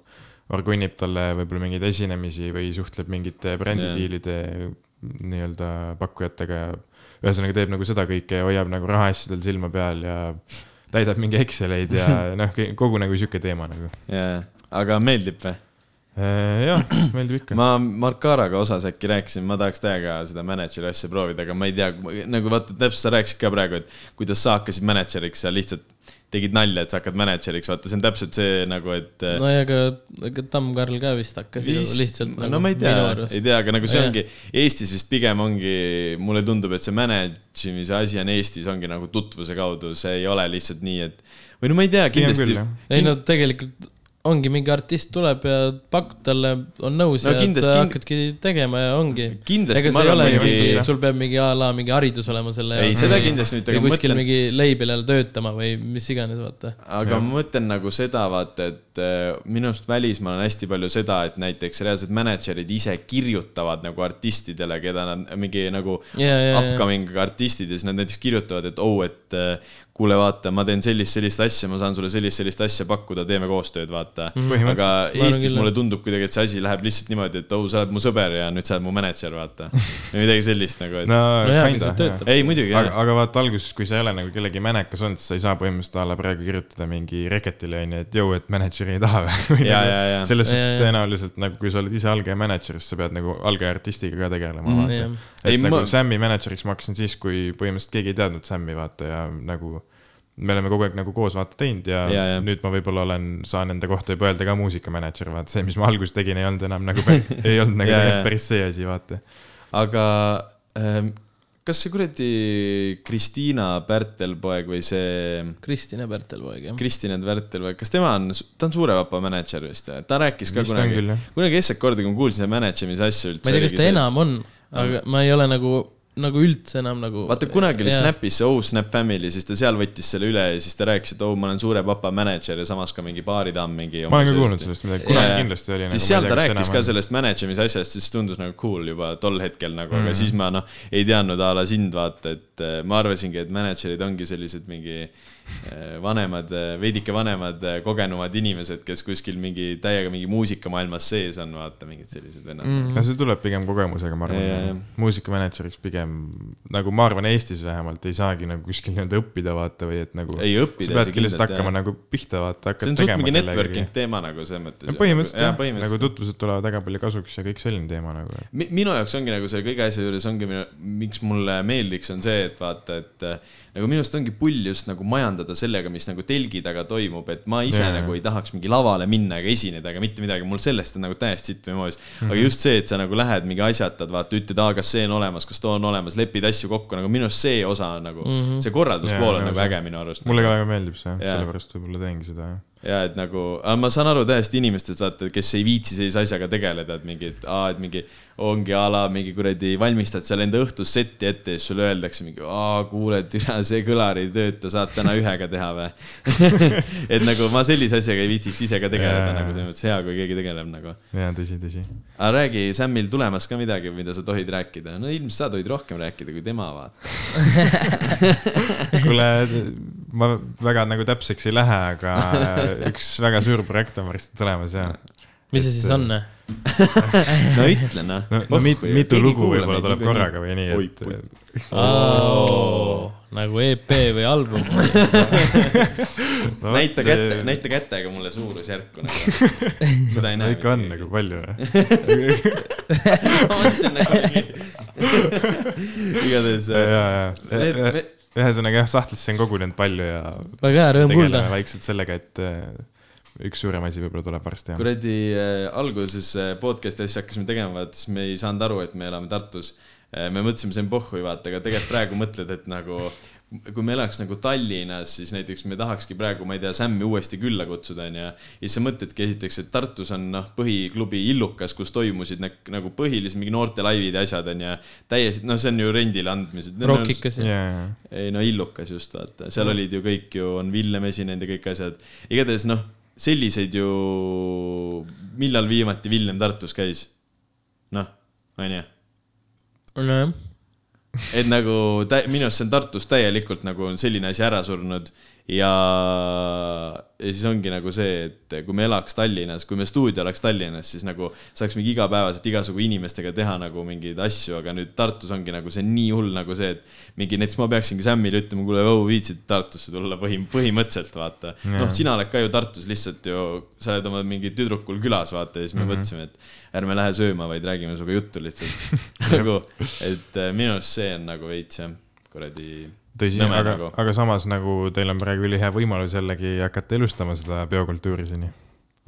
orgunnib talle võib-olla mingeid esinemisi või suhtleb mingite brändidiilide nii-öelda pakkujatega ja ühesõnaga teeb nagu seda kõike ja hoiab nagu rahaasjadel silma peal ja täidab mingi Exceleid ja noh, kogu nagu sihuke teema nagu. jaa, aga meeldib või? jah, meeldib ikka. ma Markaraga osas äkki rääkisin, ma tahaks täiega seda mänedžeri asja proovida, aga ma ei tea, nagu vaata, täpselt sa rääkisid ka praegu, et kuidas sa hakkasid mänedžeriks, sa lihtsalt tegid nalja, et sa hakkad mänedžeriks, vaata, see on täpselt see nagu, et. no ja aga, aga Tamm-Karl ka vist hakkas ju lihtsalt no, nagu no ma ei tea ei tea, aga nagu see Jah. ongi, Eestis vist pigem ongi, mulle tundub, et see managemise asi on Eestis ongi nagu tutvuse kaudu, see ei ole lihtsalt nii, et või no ma ei tea, kindlasti ei no tegelikult ongi mingi artist tuleb ja pakud talle, on nõus No ja kindlasti- sa kind- hakkadki tegema ja ongi. Kindlasti ega ma see ei arvan, ole mingi- sul peab mingi a la mingi haridus olema selle Ei, seda kindlasti mitte, või kuskil mõtlen- mingi label'il töötama või mis iganes, vaata. aga ma mõtlen nagu seda, vaata, et äh, minu arust välismaal on hästi palju seda, et näiteks reaalsed mänedžerid ise kirjutavad nagu artistidele, keda nad mingi nagu Ja, ja, ja. upcoming artistid ja siis nad näiteks kirjutavad, et oh, et äh, kuule, vaata, ma teen sellist, sellist asja, ma saan sulle sellist, sellist asja pakkuda, teeme koostööd, vaata. aga. Ma arvan Eestis mulle jah. tundub kuidagi, et see asi läheb lihtsalt niimoodi, et oh, sa oled mu sõber ja nüüd sa oled mu mänedžer, vaata. või midagi sellist nagu, et no No töötab. ei muidugi aga, jah. aga vaata alguses, kui sa ei ole nagu kellegi mänekas olnud, siis sa ei saa põhimõtteliselt a la praegu kirjutada mingi reketile onju, et jõu, et mänedžeri ei taha või Ja, nagu ja, ja. selles suhtes tõenäoliselt nagu kui sa oled ise algaja mänedžer, siis sa pead nagu algaja artistiga ka tegelema Mm, vaata jah.. et Ei, nagu ma- Sam'i mänedžeriks ma hakkasin siis, kui põhimõtteliselt keegi ei teadnud Sam'i vaata ja nagu me oleme kogu aeg nagu koos vaata teinud ja, Ja, ja, nüüd ma võib-olla olen, saan enda kohta juba öelda ka muusikamänedžer, vaata see, mis ma alguses tegin, ei olnud enam nagu, ei olnud nagu Ja, ja. päris see asi, vaata. aga ähm, kas see kuradi Kristiina Pärtelpoeg või see Kristine Pärtelpoeg jah. Kristine Pärtelpoeg, kas tema on, ta on Suure Vapa mänedžer vist või? ta rääkis ka Vist kunagi kunagi esimest korda, kui ma kuulsin seda managemise asja üldse. ma ei tea, kas ta enam on, aga ma ei ole nagu, nagu üldse enam nagu. vaata kunagi oli. Snapis see Oh Snap Family, siis ta seal võttis selle üle ja siis ta rääkis, et oh, ma olen Suure Papa mänedžer ja samas ka mingi baaridamm mingi. ma olen ka kuulnud sellest midagi, kunagi Jaa. kindlasti oli. nagu siis seal ta rääkis ka. sellest managemise asjast, siis tundus nagu cool juba tol hetkel nagu, aga siis ma noh, ei teadnud a la sind vaata, et äh, ma arvasingi, et manager'id ongi sellised mingi vanemad, veidike vanemad, kogenumad inimesed, kes kuskil mingi täiega mingi muusikamaailmas sees on, vaata mingid sellised vennad mm.. no see tuleb pigem kogemusega, ma arvan. muusikamänedžeriks pigem nagu ma arvan, Eestis vähemalt ei saagi nagu kuskil nii-öelda õppida vaata või et nagu. Ei, õppida sa peadki see lihtsalt hakkama jah. nagu pihta vaata, see on suht mingi networking. teema nagu selles mõttes. põhimõtteliselt jah, nagu tutvused tulevad väga palju kasuks ja kõik selline teema nagu. Mi- minu jaoks ongi nagu selle kõige asja juures ongi, miks mulle meeldiks, on see, et vaata, et äh, nagu minu arust ongi pull just nagu majandada sellega, mis nagu telgi taga toimub, et ma ise Jaa. yeah. nagu ei tahaks mingi lavale minna ega esineda ega mitte midagi, mul sellest on nagu täiesti sitt või moos mm. Mhm. -hmm. aga just see, et sa nagu lähed mingi asjatad, vaata, ütled, aa, kas see on olemas, kas too on olemas, lepid asju kokku, nagu minu arust see osa on nagu mm, -hmm. see korralduspool on nagu äge minu arust. mulle ka väga meeldib see, sellepärast võib-olla teengi seda jah. Ja et nagu, ma saan aru täiesti inimestest, vaata, kes ei viitsi sellise asjaga tegeleda, et mingi, et aa, et mingi ongi a la mingi kuradi, valmistad seal enda õhtust setti ette ja siis sulle öeldakse mingi, aa, kuule, türa, see kõlar ei tööta, saad täna ühega teha või et nagu ma sellise asjaga ei viitsiks ise ka tegeleda Jaa. nagu selles mõttes hea, kui keegi tegeleb nagu. jaa, tõsi, tõsi. aga räägi Samil tulemas ka midagi, mida sa tohid rääkida, no ilmselt sa tohid rohkem rääkida kui tema, vaata. kuule, ma väga nagu täpseks ei lähe, aga üks väga suur projekt on varsti tulemas ja. mis see siis on? no ütle noh. no, no mit, mitu lugu võib-olla tuleb korraga või nii, et nagu EP või album. no, näita kätte, näita kätega mulle suurusjärku nagu. seda ei no näe. ikka on nagu palju jah. ma mõtlesin nagu igatahes äh,. ühesõnaga jah, sahtlisse on kogunenud palju ja väga hea, rõõm kuulda vaikselt sellega, et äh, üks suurem asi võib-olla tuleb varsti kuradi äh, alguses äh, podcast'i asja hakkasime tegema, vaata siis me ei saanud aru, et me elame Tartus. me mõtlesime, see on pohhui, vaata, aga tegelikult praegu mõtled, et nagu kui me elaks nagu Tallinnas, siis näiteks me tahakski praegu, ma ei tea, Sämmi uuesti külla kutsuda, onju. ja siis sa mõtledki esiteks, et Tartus on noh, põhiklubi Illukas, kus toimusid nagu põhiliselt mingi noorte laivid ja asjad onju. täiesti, noh, see on ju rendile andmised. Rockikas ja. ja, ei no Illukas just vaata, seal olid ju kõik ju, on Villem esinenud ja kõik asjad. igatahes noh, selliseid ju, millal viimati Villem Tartus käis? noh, onju, nojah, et nagu tä- minu arust see on Tartus täielikult nagu on selline asi ära surnud ja, ja siis ongi nagu see, et kui me elaks Tallinnas, kui me stuudio oleks Tallinnas, siis nagu saaks mingi igapäevaselt igasugu inimestega teha nagu mingeid asju, aga nüüd Tartus ongi nagu see nii hull nagu see, et mingi näiteks ma peaksingi Sämmile ütlema, kuule, viitsid Tartusse tulla põhi, põhimõtteliselt vaata. noh, sina oled ka ju Tartus lihtsalt ju, sa oled oma mingi tüdrukul külas vaata ja siis me mm -hmm. mõtlesime, et ärme lähe sööma, vaid räägime sinuga juttu lihtsalt nagu, et äh, minu arust see on nagu veits jah, kuradi tõsi, aga nagu., aga samas nagu teil on praegu ülihea võimalus jällegi hakata elustama seda biokultuuri siin ju.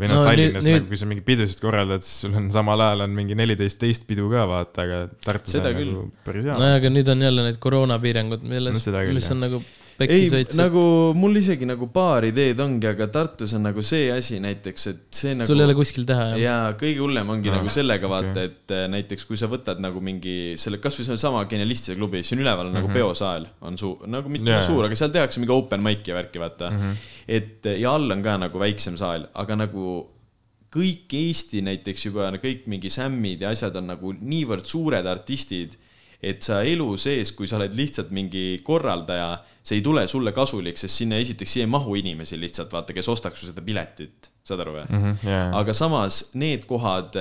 või noh No Tallinnas nüüd... nüüd- nagu, kui sa mingi pidusid korraldad, siis sul on samal ajal on mingi neliteist teist pidu ka vaata, aga Tartus Seda on küll. nagu päris hea nojah, aga nüüd on jälle need koroonapiirangud, milles No mis jah. on nagu pekki, soits. nagu mul isegi nagu paar ideed ongi, aga Tartus on nagu see asi näiteks, et see nagu sul ei ole kuskil teha jah? ja kõige hullem ongi No, nagu sellega vaata okay., et äh, näiteks kui sa võtad nagu mingi selle, kasvõi sellesama Genialistide klubi, siin üleval on mm -hmm. nagu peosaal on suur, nagu mitte Jaa, yeah. suur, aga seal tehakse mingi open mic'i ja värki, vaata mm. Mhm. -hmm. et ja all on ka nagu väiksem saal, aga nagu kõik Eesti näiteks juba kõik mingi sämmid ja asjad on nagu niivõrd suured artistid, et sa elu sees, kui sa oled lihtsalt mingi korraldaja, see ei tule sulle kasulik, sest sinna esiteks ei mahu inimesi lihtsalt vaata, kes ostaks seda piletit, saad aru või? mm. -hmm, yeah. aga samas need kohad,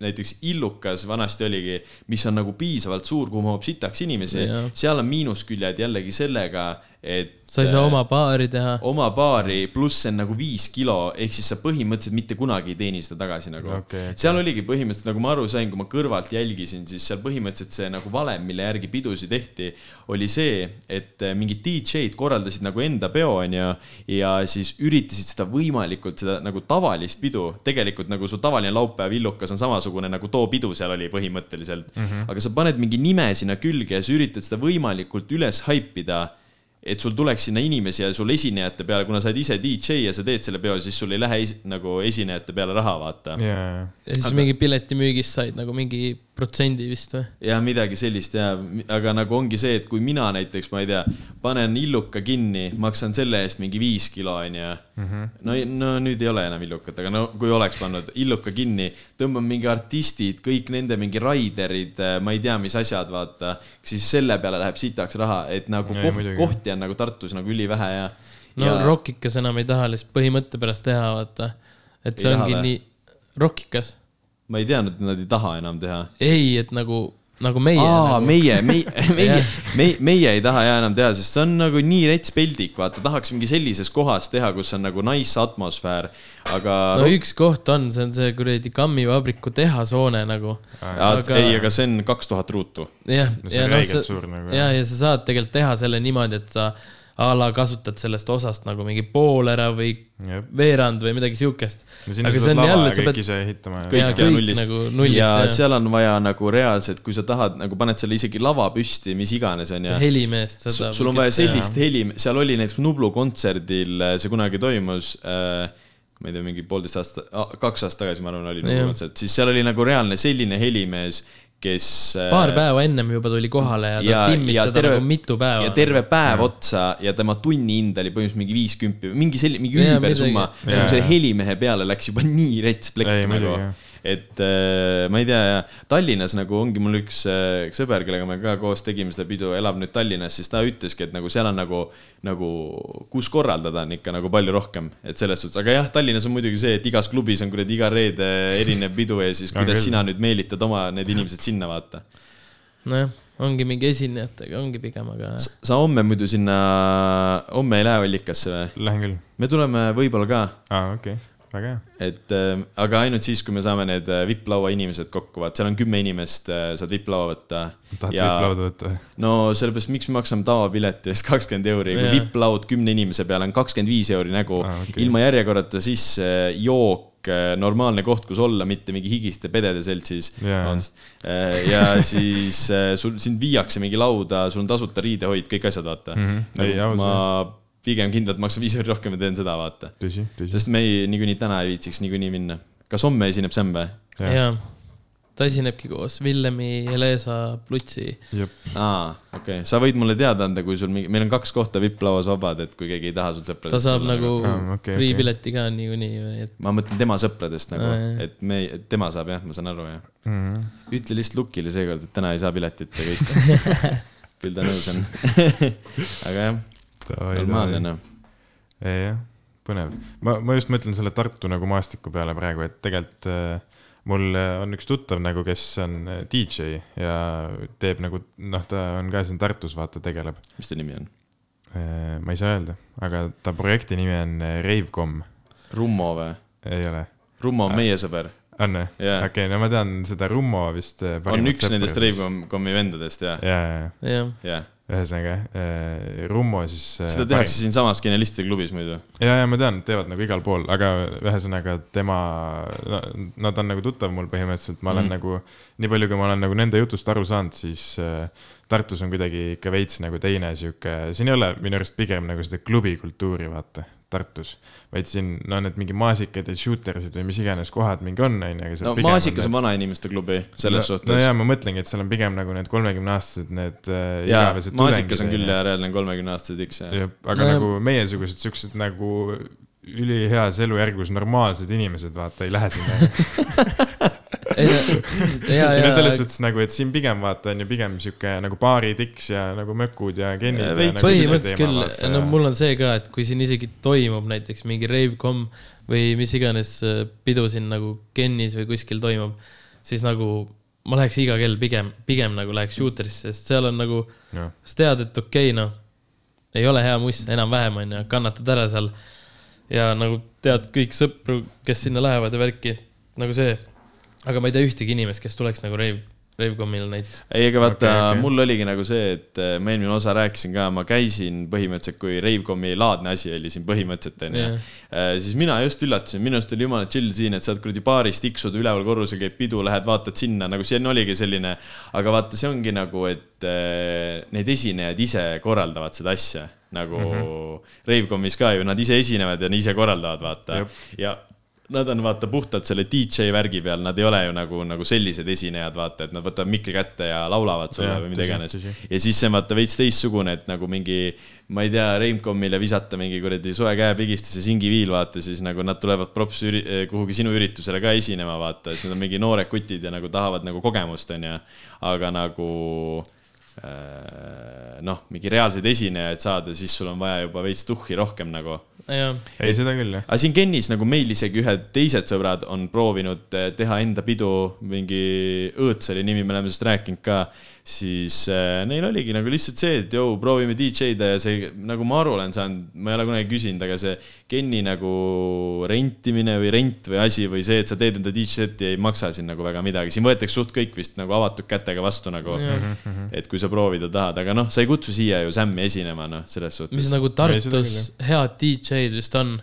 näiteks Illukas vanasti oligi, mis on nagu piisavalt suur, kuhu mahub sitaks inimesi Jah., seal on miinusküljed jällegi sellega, et sa ei saa oma baari teha. oma baari, pluss see on nagu viis kilo, ehk siis sa põhimõtteliselt mitte kunagi ei teeni seda tagasi nagu Okei, okei. seal oligi põhimõtteliselt, nagu ma aru sain, kui ma kõrvalt jälgisin, siis seal põhimõtteliselt see nagu valem, mille järgi pidusid tehti, oli see, et eh, mingid DJ-d korraldasid nagu enda peo, onju, ja siis üritasid seda võimalikult seda nagu tavalist pidu, tegelikult nagu su tavaline laupäev illukas on samasugune nagu too pidu seal oli põhimõtteliselt mm. -hmm. aga sa paned mingi nime sinna külge ja sa üritad seda võimalikult üles haipida et sul tuleks sinna inimesi ja sul esinejate peale, kuna sa oled ise DJ ja sa teed selle peo, siis sul ei lähe es nagu esinejate peale raha, vaata. jaa, ja siis mingi piletimüügist said nagu mingi protsendi vist või? ja midagi sellist ja, aga nagu ongi see, et kui mina näiteks, ma ei tea, panen illuka kinni, maksan selle eest mingi viis kilo, onju. no, no nüüd ei ole enam illukat, aga no kui oleks pannud illuka kinni, tõmban mingi artistid, kõik nende mingi raiderid, ma ei tea, mis asjad, vaata, siis selle peale läheb sitaks raha, et nagu Ei, koht, kohti on nagu Tartus nagu ülivähe ja. no ja ja... Rockikas enam ei taha lihtsalt põhimõtte pärast teha, vaata. et see Ei taha ongi või? nii, Rockikas, ma ei teadnud, et nad ei taha enam teha ei, et nagu, nagu meie aa, nagu.... meie, meie, meie meie, meie ei taha ja enam teha, sest see on nagu nii rets peldik, vaata, tahaks mingi sellises kohas teha, kus on nagu nice atmosfäär, aga no üks koht on, see on see kuradi kammivabriku tehashoone nagu. aga..., ei, aga see on kaks tuhat ruutu. jah, No see ja on noh, räigelt sa suur nagu, ja, ja sa saad tegelikult teha selle niimoodi, et sa a la kasutad sellest osast nagu mingi pool ära või Jep. veerand või midagi siukest. aga see on jälle, ja sa pead, ise ehitama ja kõik nullist, nagu nullist, ja jah. seal on vaja nagu reaalselt, kui sa tahad nagu paned selle isegi lava püsti, mis iganes onju. helimeest. sul on vaja sellist heli, seal oli näiteks Nublu kontserdil, see kunagi toimus äh, ma ei tea, mingi poolteist aastat, kaks aastat tagasi, ma arvan, oli Nublu Jah. kontsert, siis seal oli nagu reaalne selline helimees, kes. paar päeva ennem juba tuli kohale ja ta ja, timmis ja seda terve nagu mitu päeva. ja terve päev otsa ja tema tunnihind oli põhimõtteliselt mingi viiskümmend, mingi selline, mingi ümbersumma. selle helimehe peale läks juba nii rets plekk nagu. Et äh, ma ei tea, Tallinnas nagu ongi mul üks äh, sõber, kellega me ka koos tegime seda pidu, elab nüüd Tallinnas, siis ta ütleski, et nagu seal on nagu, nagu kus korraldada on ikka nagu palju rohkem, et selles suhtes, aga jah, Tallinnas on muidugi see, et igas klubis on kuradi iga reede erinev pidu ja siis kuidas sina nüüd meelitad oma need inimesed sinna, vaata nojah, ongi mingi esinejatega, ongi pigem, aga sa homme muidu sinna, homme ei lähe Allikasse või? Lähen küll. me tuleme võib-olla ka, aa, okei okay., väga hea. et äh, aga ainult siis, kui me saame need äh, vipp-laua inimesed kokku, vaat seal on kümme inimest äh,, saad vipp-laua võtta. tahad ja... vipp-lauda võtta või? no sellepärast, miks me maksame tavapileti eest kakskümmend euri, kui vipp-laud kümne inimese peale on kakskümmend viis euri nägu ah, okay., ilma järjekorrata sisse, jook, normaalne koht, kus olla, mitte mingi higiste pedede seltsis vabandust. Äh, ja siis äh, sul, sind viiakse mingi lauda, sul on tasuta riidehoid, kõik asjad, vaata Mhm. Ei, aus, ma pigem kindlalt maksan viis euri rohkem ja teen seda, vaata. sest me ei, niikuinii täna ei viitsiks niikuinii minna. kas homme esineb Sam või? jaa. ta esinebki koos Villemi, Helesa, Plutsi. aa, okei okay., sa võid mulle teada anda, kui sul mingi, meil on kaks kohta vipp-lauas vabad, et kui keegi ei taha sul sõpradest. ta saab nagu Aa, okei, free okei. pileti ka niikuinii, et ma mõtlen tema sõpradest nagu jah., et me, tema saab jah, ma saan aru jah. Mhm. ütle lihtsalt Lukile seekord, et täna ei saa piletit ja kõik. küll ta nõus on. aga jah, normaalne noh. jah, põnev. ma, ma just mõtlen selle Tartu nagu maastiku peale praegu, et tegelikult äh, mul äh, on üks tuttav nagu, kes on äh, DJ ja teeb nagu, noh, ta on ka siin Tartus, vaata, tegeleb. mis ta nimi on? ma ei saa öelda, aga ta projekti nimi on äh, Ravecom, Rummo või? ei ole? Rummo on meie sõber. on või? Jaa. okei, no ma tean seda Rummo vist. on üks nendest. Ravecom'i vendadest ja, ja, ja, ja, jah, ja. Ühesõnaga äh, Rummo siis. seda tehakse siinsamas Genialistide klubis muidu. ja, ja ma tean, teevad nagu igal pool, aga ühesõnaga tema no,, no ta on nagu tuttav mul põhimõtteliselt, ma olen mm. nagu, nii palju, kui ma olen nagu nende jutust aru saanud, siis äh, Tartus on kuidagi ikka veits nagu teine sihuke, siin ei ole minu arust pigem nagu seda klubikultuuri, vaata, Tartus. vaid siin, no need mingi maasikad ja shootersid või mis iganes kohad mingi on, on ju, aga seal no Maasikas on need- vanainimeste klubi selles no, suhtes no jaa, ma mõtlengi, et seal on pigem nagu need kolmekümneaastased, need äh, igavesed Maasikas on küll jah, reaalne kolmekümne aastase tiks jah. Jah, aga ja- nagu meiesugused siuksed nagu üliheas elujärgus normaalsed inimesed, vaata, ei lähe sinna. ja, ei no selles ja suhtes nagu, et siin pigem vaata on ju pigem sihuke nagu baaritiks ja nagu mökud ja gennid Ja ja, nagu põhimõtteliselt küll, no mul on see ka, et kui siin isegi toimub näiteks mingi rave.com või mis iganes äh, pidu siin nagu Kennis või kuskil toimub, siis nagu ma läheks iga kell pigem, pigem nagu läheks shooter'isse, sest seal on nagu, sa tead, et okei okay, noh, ei ole hea muss enam-vähem onju, kannatad ära seal. Ja nagu tead kõik sõpru, kes sinna lähevad ja värki, nagu see. Aga ma ei tea ühtegi inimest, kes tuleks nagu rave Ravecommil näiteks. ei, aga vaata okay, okay. mul oligi nagu see, et äh, ma eelmine osa rääkisin ka, ma käisin põhimõtteliselt, kui Ravecomi laadne asi oli siin põhimõtteliselt onju yeah., siis mina just üllatasin, minu arust oli jumala chill siin, et saad kuradi baaris tiksuda, üleval korrusel käib pidu, lähed vaatad sinna, nagu siin oligi selline, aga vaata, see ongi nagu, et äh, need esinejad ise korraldavad seda asja nagu mm -hmm. Ravecomis ka ju, nad ise esinevad ja ise korraldavad, vaata ja nad on vaata puhtalt selle DJ värgi peal, nad ei ole ju nagu, nagu sellised esinejad, vaata, et nad võtavad mikri kätte ja laulavad sulle Jah, või mida iganes. ja siis see on vaata veits teistsugune, et nagu mingi, ma ei tea, Reimcomile visata mingi kuradi soe käepigistus ja singiviil, vaata, siis nagu nad tulevad props üri-, kuhugi sinu üritusele ka esinema, vaata, siis nad on mingi noored kutid ja nagu tahavad nagu kogemust, onju. aga nagu äh, noh, mingi reaalseid esinejaid saada, siis sul on vaja juba veits tuhhi rohkem nagu ei, seda küll jah. aga siin Kennis nagu meil isegi ühed teised sõbrad on proovinud eh, teha enda pidu, mingi Õõts oli nimi, me oleme sellest rääkinud ka, siis äh, neil oligi nagu lihtsalt see, et jõu, proovime DJ-da ja see, nagu ma aru olen saanud, ma ei ole kunagi küsinud, aga see Kenni nagu rentimine või rent või asi või see, et sa teed enda DJ-seti, ei maksa siin nagu väga midagi, siin võetakse suht kõik vist nagu avatud kätega vastu nagu, et kui sa proovida tahad, aga noh, sa ei kutsu siia ju Sämmi esinema, noh, selles suhtes mis. nagu Tartus head DJ-d vist on,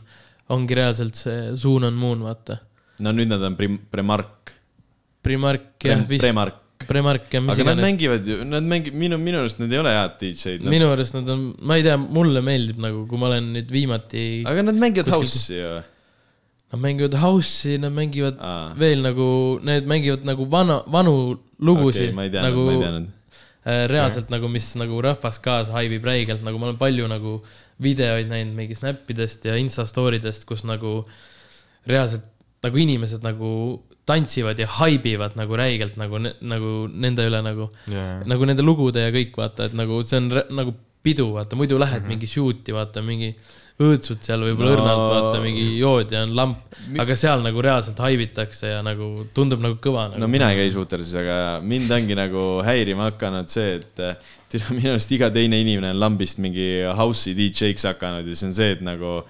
ongi reaalselt see Zoon on Moon, vaata. no nüüd nad on prim-, Premark, Primark jah, vist. Premark Primark ja mis aga nad mängivad ju, nad mängivad, minu, minu arust nad ei ole head DJ-d. minu arust nad on, ma ei tea, mulle meeldib nagu, kui ma olen nüüd viimati, aga nad mängivad Kuskilt- house'i ju. nad mängivad house'i, nad mängivad Aa. veel nagu, need mängivad nagu vana, vanu lugusid okei, ma ei teadnud nagu äh, reaalselt nagu, mis nagu rahvas kaasa haibib räigelt, nagu ma olen palju nagu videoid näinud mingi Snappidest ja Insta story dest, kus nagu reaalselt nagu inimesed nagu tantsivad ja haibivad nagu räigelt nagu, nagu nende üle nagu, jaa, nagu nende lugude ja kõik vaata, et nagu see on nagu pidu, vaata, muidu lähed mm -hmm. mingi shoot'i, vaata mingi õõtsud seal võib-olla No- õrnalt, vaata mingi jood ja on lamp, aga seal nagu reaalselt haibitakse ja nagu tundub nagu kõva nagu.. no mina ei käi suutersis, aga mind ongi nagu häirima hakanud see, et äh, tere, minu arust iga teine inimene on lambist mingi house'i DJ-ks hakanud ja see on see, et nagu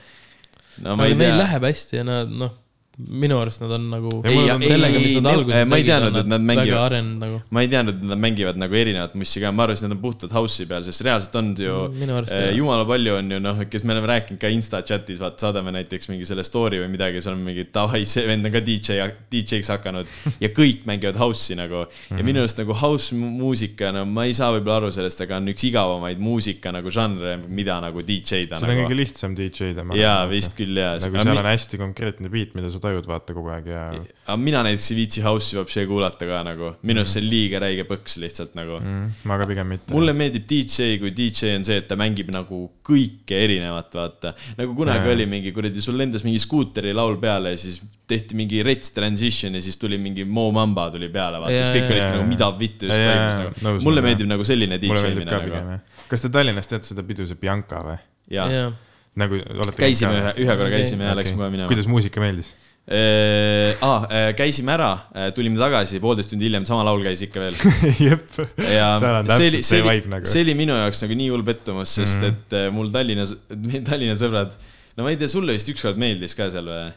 no aga ei neil läheb hästi ja nad noh, minu arust nad on nagu Ei, sellega, mis nad alguses ma ei tegid, teadnud, on et nad mängivad- väga arenenud nagu. ma ei teadnud, et nad mängivad nagu erinevat mussi ka, ma arvasin, et nad on puhtalt house'i peal, sest reaalselt on ju Mm, arust eh, jumala palju on ju noh, kes me oleme rääkinud ka Insta chat'is, vaata saadame näiteks mingi selle story või midagi, seal on mingi davai, see vend on ka DJ, DJ-ks hakanud ja kõik mängivad house'i nagu. ja minu arust nagu house mu- muusika, no ma ei saa võib-olla aru sellest, aga on üks igavamaid muusika nagu žanre, mida nagu DJ-da see on kõige nagu. lihtsam DJ-da. jaa, vist küll jaa. nagu seal on hästi konkreetne beat, mida sa tajud vaata kogu aeg ja aga mina näiteks ei viitsi house'i vapsi kuulata ka nagu, minu arust see on liiga räige põks lihtsalt nagu mm, ma ka pigem mitte. mulle meeldib DJ, kui DJ on see, et ta mängib nagu kõike erinevat, vaata. nagu kunagi Jaa. oli mingi kuradi, sul lendas mingi skuuteri laul peale ja siis tehti mingi rets transition ja siis tuli mingi Mo Mamba tuli peale, vaata, siis Jaa, kõik jaa, olidki jaa. nagu mida vittu just jaa, toimus nagu. nõus mulle meeldib nagu selline DJ-mine ka nagu kas te Tallinnas teate seda pidu, see Bianca või? jaa, jah, nagu olete käisime ühe, ühe korra käisime ja läksime kohe minema. kuidas muusika meeldis? aa, käisime ära, tulime tagasi, poolteist tundi hiljem sama laul käis ikka veel. jep, ja seal on täpselt see vibe, nagu. see oli minu jaoks nagu nii hull pettumus, sest mm -hmm. et äh, mul Tallinnas, Tallinna sõbrad, no ma ei tea, sulle vist ükskord meeldis ka seal või?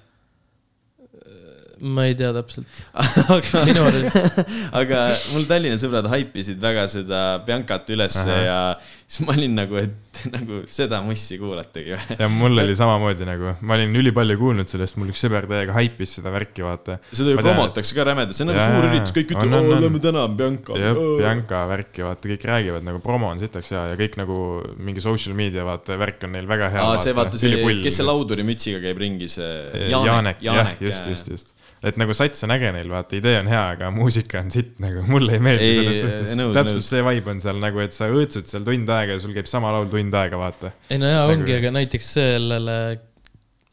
ma ei tea täpselt, aga, minu arust, aga mul Tallinna sõbrad haipisid väga seda Biancat ülesse Ahah. ja siis ma olin nagu, et nagu seda mussi kuulategi või. ja mul oli samamoodi nagu, ma olin ülipalju kuulnud sellest, mul üks sõber täiega haipis seda värki, vaata. seda ju promotakse ka rämedalt, see on nagu suur üritus, kõik ütlevad, oo lähme täna Bianca. jah, Bianca värki, vaata, kõik räägivad nagu promo on sitaks hea ja kõik nagu mingi social media vaata värk on neil väga hea. aa, see vaata see, kes see laudurimütsiga käib ringi, see Jaanek, jah, just, just, just. Et nagu sats on äge neil, vaata, idee on hea, aga muusika on sitt nagu, mulle ei meeldi Ei, selles suhtes. täpselt nõus. see vibe on seal nagu, et sa õõtsud seal tund aega ja sul käib sama laul tund aega, vaata. ei no jaa, Nagu- ongi, aga näiteks sellele,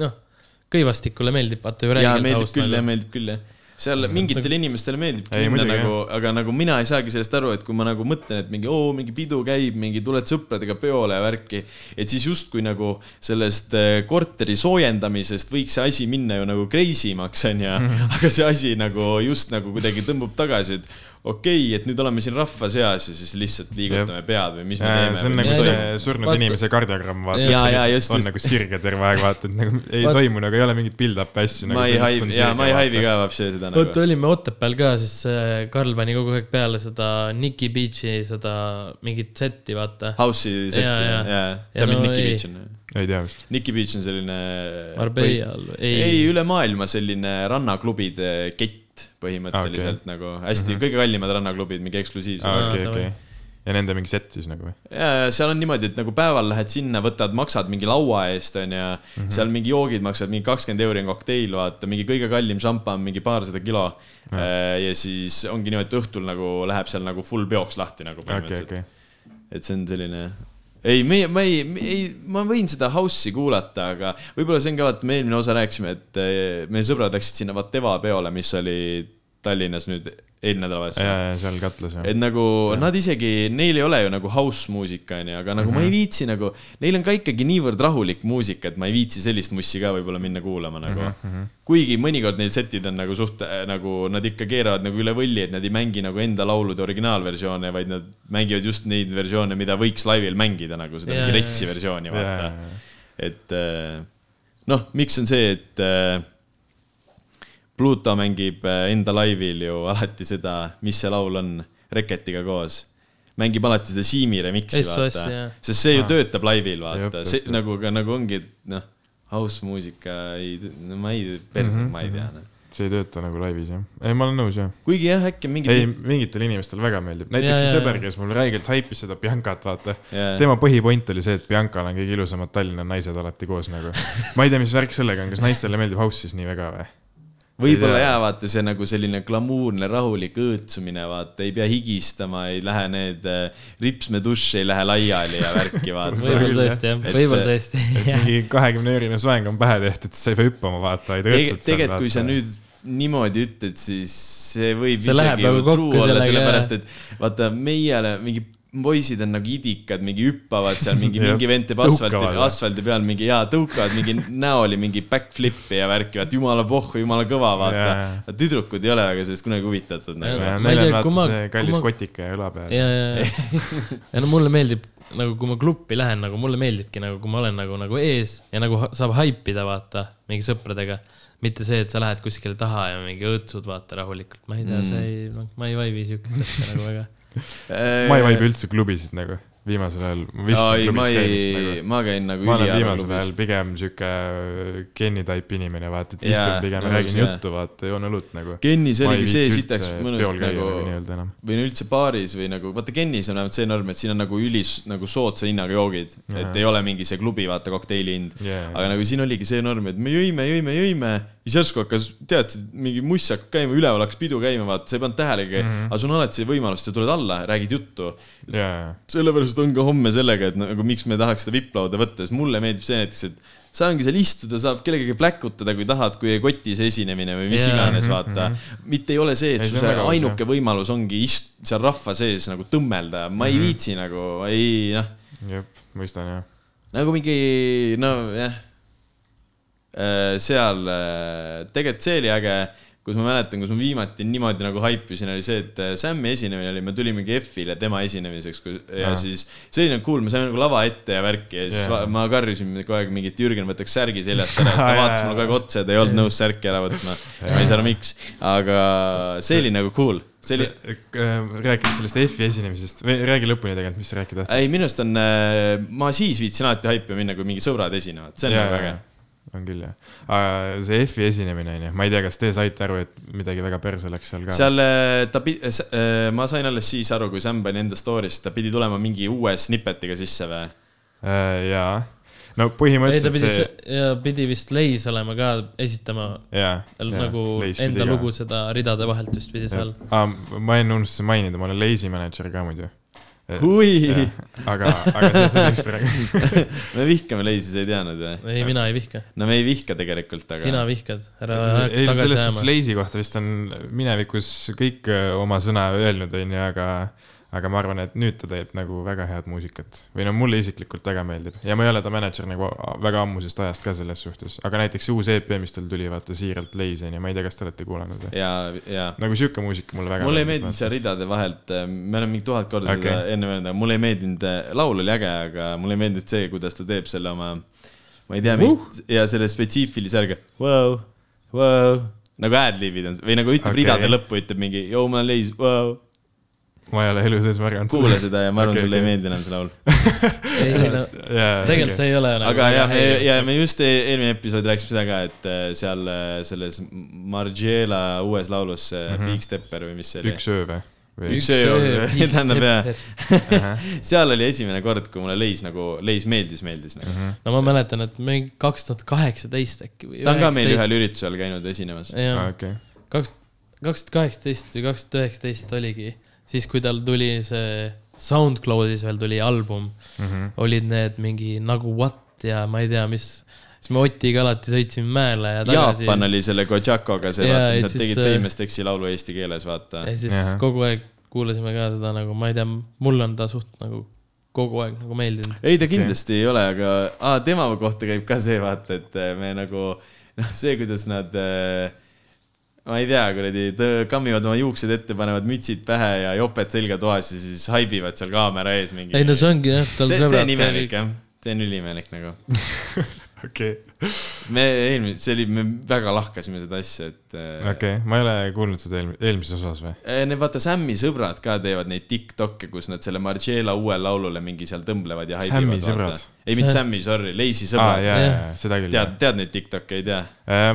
noh, Kõivastikule meeldib vaata ju jaa, räigelt meeldib küll, jah, nagu. meeldib küll, jah. Seal mingitele inimestele meeldib minna nagu, aga nagu mina ei saagi sellest aru, et kui ma nagu mõtlen, et mingi oo, mingi pidu käib, mingi tuled sõpradega peole ja värki, et siis justkui nagu sellest eh, korteri soojendamisest võiks see asi minna ju nagu crazy maks, onju. aga see asi nagu just nagu kuidagi tõmbub tagasi, et okei okay,, et nüüd oleme siin rahva seas ja siis lihtsalt liigutame pead või mis me teeme. see on nagu see surnud Vaata- inimese kardiogramm, vaata. On just. nagu sirge terve aeg, vaata, et nagu ei Vaat- toimu nagu ei ole mingit build-up'i asju. ma ei haivi, jaa, ma ei haivi ka vapsi seda vot nagu. olime Otepääl ka, siis äh, Karl pani kogu aeg peale seda Nicki Beach'i seda mingit setti, vaata. House'i setti, Jaa. Ja tead, mis no Nicki ei. Beach on? ei tea vist. Nicki Beach on selline. Marbeial, ei, ei, üle maailma selline rannaklubide kett põhimõtteliselt okay. nagu hästi mm, -hmm. kõige kallimad rannaklubid, mingi eksklusiivsed sa okei või-. ja nende mingi set siis nagu või? ja, seal on niimoodi, et nagu päeval lähed sinna, võtad, maksad mingi laua eest, onju mm. Mhm. -hmm. seal mingi joogid maksavad mingi kakskümmend euri on kokteil, vaata, mingi kõige kallim šampan, mingi paarsada kilo mm. -hmm. ja siis ongi niimoodi, et õhtul nagu läheb seal nagu full peoks lahti nagu põhimõtteliselt okei. et see on selline, ei, meie, ma ei, ei, ma võin seda house'i kuulata, aga võib-olla see on ka, vaata, me eelmine osa rääkisime, et eh, meie sõbrad läksid sinna Vateva peole, mis oli Tallinnas nüüd eelmine nädalavahetus ja, ja seal katlas jah et. nagu ja. nad isegi, neil ei ole ju nagu house muusika onju, aga nagu mm -hmm. ma ei viitsi nagu, neil on ka ikkagi niivõrd rahulik muusika, et ma ei viitsi sellist mussi ka võib-olla minna kuulama nagu mm. -hmm. kuigi mõnikord neil setid on nagu suht nagu nad ikka keeravad nagu üle võlli, et nad ei mängi nagu enda laulude originaalversioone, vaid nad mängivad just neid versioone, mida võiks laivil mängida nagu seda jaa, retsi versiooni vaata jaa, jaa.. et äh, noh, miks on see, et äh, Pluto mängib äh, enda laivil ju alati seda, mis see laul on, Reketiga koos. mängib alati seda Siimi remix'i, vaata sest see ju töötab laivil, vaata see jep. nagu, nagu ongi, noh, house muusika ei, no ma ei, perse mm, -hmm. ma ei tea noh. see ei tööta nagu laivis jah. ei, ma olen nõus jah. kuigi jah, äkki on ei mingid,, mingitele inimestele väga meeldib. näiteks Jaa, see sõber, kes mul räigelt haipis seda Biancat, vaata. Jaa. tema põhipoint oli see, et Biancal on kõige ilusamad Tallinna naised alati koos nagu. ma ei tea, mis värk sellega on, kas naistele meeldib house siis nii väga või? Võib-olla ei jaa, vaata see nagu selline glamuurne, rahulik õõtsumine, vaata, ei pea higistama, ei lähe need äh, ripsmedušš ei lähe laiali ja värki, vaata. võib-olla tõesti jah, võib-olla tõesti. et mingi kahekümne eurine soeng on pähe tehtud, siis sa ei pea hüppama, vaata, vaid Tege- õõtsud tegelikult, kui sa nüüd niimoodi ütled, siis see võib See isegi nagu ju true kokku olla, sellepärast et vaata, meiele mingi poisid on nagu idikad, mingi hüppavad seal, mingi, mingi vend teeb asfalti asfaldi peal mingi jaa, tõukavad mingi näoli mingi backflip'i ja värki, vaata jumala pohhu, jumala kõva, vaata tüdrukud ei ole väga sellest kunagi huvitatud nagu. Neil on vaata see kallis ma- kotika ja õla peal. ja, ja, ja, ja no mulle meeldib nagu, kui ma klubi lähen, nagu mulle meeldibki nagu, kui ma olen nagu, nagu ees ja nagu saab haipida, vaata, mingi sõpradega. mitte see, et sa lähed kuskile taha ja mingi õõtsud, vaata rahulikult, ma ei tea mm., see ei, noh, ma ei vaibi siukest asja nagu väga. Ma ei vaibi üldse klubisid nagu viimasel ajal. ei, ma ei, Nagu. ma käin nagu ma olen viimasel ajal. pigem sihuke Kenny type inimene, vaata, et istun pigem ja räägin juttu, vaata, joon õlut nagu. Kennis oligi see sitaks mõnus nagu nagu või no üldse baaris või nagu, vaata Kennis on vähemalt see norm, et siin on nagu ülis nagu soodsa hinnaga joogid, et ei ole mingi see klubi, vaata kokteili hind Jaa. aga nagu siin oligi see norm, et me jõime, jõime, jõime, siis järsku hakkas, tead, mingi muss hakkab käima, üleval hakkas pidu käima, vaata, sa ei pannud tähelegi mm. -hmm. aga sul on alati see võimalus, sa tuled alla, räägid juttu. jaa, sellepärast on ka homme sellega, et nagu miks me tahaks seda vipp-lauda võtta, sest mulle meeldib see näiteks, et saangi seal istuda, saab kellegagi pläkutada, kui tahad, kui ei koti see esinemine või mis Jaa. iganes, Mhm, vaata. mitte ei ole see, et Ei, see ainuke võimalus ongi ist-, seal rahva sees nagu tõmmelda, ma ei Mhm. viitsi nagu, ei noh, jep, mõistan jah. nagu mingi, nojah. seal äh, tegelikult see oli äge, kus ma mäletan, kus ma viimati niimoodi nagu haipisin, oli see, et äh, Sam'i esinemine oli, me tulimegi F-ile tema esinemiseks ja Aa. siis see oli nagu cool, me saime nagu lava ette ja värki ja siis yeah. ma karjusin kogu aeg mingit Jürgen võtaks särgi seljast ära, siis ta vaatas mulle kogu aeg otsa ja ta ei olnud nõus särki ära võtma. ma ei saa aru, miks, aga see oli nagu cool, see oli, rääkides sellest F-i esinemisest või räägi lõpuni tegelikult, mis sa rääkida tahtsid. ei minu arust on, ma siis viitsin alati haipi minna, kui mingi sõbrad esinevad, see on nagu äge. On küll jah, see F-i esinemine onju, ma ei tea, kas te saite aru, et midagi väga perse läks seal ka? seal äh, ta pidi, ma sain alles siis aru, kui Sam pani enda story'st, ta pidi tulema mingi uue snippetiga sisse või? Äh, jaa, no ei, põhimõtteliselt pidi see, ja pidi vist Leis olema ka esitama jaa. nagu enda lugu seda ridade vahelt vist pidi seal. ma enne unustasin mainida, ma olen Lazy manager ka muidu. hui, aga, aga see selleks praegu. me vihkame leisi, sa ei teadnud või? ei, mina ei vihka, no me ei vihka tegelikult, aga. sina vihkad, ära ei, selles suhtes. Lazy kohta vist on minevikus kõik oma sõna öelnud, onju, aga, aga ma arvan, et nüüd ta teeb nagu väga head muusikat või no mulle isiklikult väga meeldib ja ma ei ole ta mänedžer nagu väga ammusest ajast ka selles suhtes, aga näiteks see uus EP, mis tal tuli, vaata siiralt Leiseni, ma ei tea, kas te olete kuulanud või? ja, ja nagu sihuke muusika mulle väga mulle ei meeldinud seal ridade vahelt, me oleme mingi tuhat korda okay. Seda enne öelnud, aga mulle ei meeldinud, laul oli äge, aga mulle ei meeldinud see, kuidas ta teeb selle oma, ma ei tea, mis ja selle spetsiifilise häälega wow,, wow, nagu ad-libid on või nagu ütleb okay. ridade lõppu, ütleb mingi yo ma leis wow., ma ei ole elu sees märganud kuula seda ja ma arvan okay,, sulle okei. ei meeldi enam see laul. ei no tegelikult see ei ole nagu aga jah, ja me just e- eelmine episood rääkisime seda ka, et äh, seal äh, selles Margiela uues laulus mm Mhm. -hmm. Big Stepper või mis see oli, üks öö või? Üks öö oli, tähendab, jah. seal oli esimene kord, kui mulle Leis nagu, Leis meeldis, meeldis nagu.. no ma mäletan, et mingi kaks tuhat kaheksateist äkki või. ta on ka meil ühel üritusel käinud esinemas. jah, okei, kaks, kaks tuhat kaheksateist või kaks tuhat üheksateist oligi, siis kui tal tuli see SoundCloudis veel tuli album mm, Mhm. -hmm. olid need mingi nagu What ja ma ei tea, mis, siis me Otiga alati sõitsime mäele ja tagasi. Jaapan oli selle Kojakoga see, vaata, ja mis nad tegid äh, Famous Texi laulu eesti keeles, vaata. ja siis Jah. kogu aeg kuulasime ka seda nagu, ma ei tea, mulle on ta suht nagu kogu aeg nagu meeldinud. ei, ta kindlasti ei ole, aga ah, tema kohta käib ka see, vaata, et äh, me nagu, noh, see, kuidas nad äh, ma ei tea, kuradi, kammivad oma juuksed ette, panevad mütsid pähe ja joped selga toas ja siis haibivad seal kaamera ees mingi. ei no see ongi jah, tal see, see on imelik jah, see on üliimelik nagu. okei, me eelmine, see oli, me väga lahkasime seda asja, et äh, okei, ma ei ole kuulnud seda eelmi-, eelmises osas või? Eh, Need vaata Sammi sõbrad ka teevad neid Tiktok'e, kus nad selle Margiela uuele laulule mingi seal tõmblevad ja Sammi sõbrad? ei, mitte See- Sammi, sorry, Lazy aa, sõbrad. jaa, Jah. jaa, seda küll. tead, tead neid Tiktok'e, ei tea?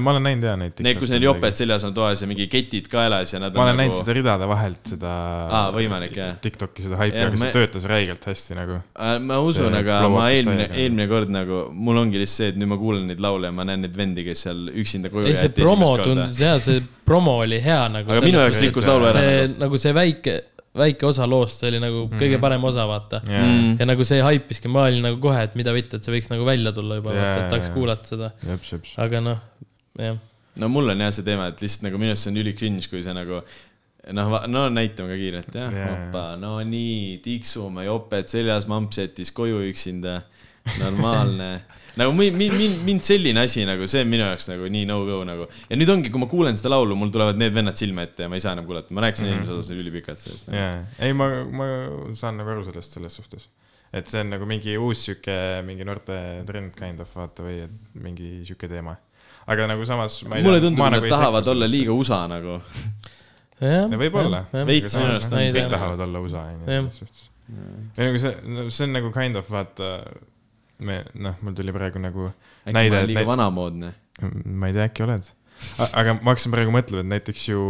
ma olen näinud jaa neid. Need, kus neil joped seljas on toas ja mingi ketid kaelas ja nad ma olen näinud nagu seda ridade vahelt, seda. Aa, võimalik, jah. Tiktoki seda haipi, aga see me- töötas räigelt hästi nagu. Äh, ma usun, See aga ma eelmine, eelmine kord nagu, mul ongi lihtsalt see, et nüüd ma kuulan neid laule ja ma näen neid vendi, kes seal üksinda koju ei, see promo tundus hea, see promo oli hea nagu. aga minu jaoks rikkus laulu ära see nagu. nagu see väike, väike osa loost, see oli nagu mm -hmm. kõige parem osa, vaata. Mm. ja nagu see haipiski, ma olin nagu kohe, et mida vittu, et see võiks nagu välja tulla juba, vaata, et tahaks jaa. kuulata seda. aga noh, jah. no mul on jah see teema, et lihtsalt nagu minu arust see on üli cringe, kui see nagu noh, no näitame ka kiirelt jah yeah., opa, no nii, tiksume, joped seljas, mamps jättis koju üksinda, normaalne nagu mind, mind, mind selline asi nagu see on minu jaoks nagu nii no-go nagu ja nüüd ongi, kui ma kuulen seda laulu, mul tulevad need vennad silme ette ja ma ei saa enam kuulata, ma rääkisin mm -hmm. eelmises osas ülipikalt sellest. jaa, ei, ma, ma saan nagu aru sellest selles suhtes. et see on nagu mingi uus sihuke, mingi noorte trend kind of vaata või et mingi sihuke teema. aga nagu samas. mulle tundub, et nad tahavad olla liiga USA nagu. võib-olla. Veits minu arust on. kõik tahavad olla USA onju, Jah. selles suhtes. või nagu see, see on nagu kind of vaata, me noh, mul tuli praegu nagu äkki ma näide, olen et liiga näit- vanamoodne. ma ei tea, äkki oled. aga ma hakkasin praegu mõtlema, et näiteks ju,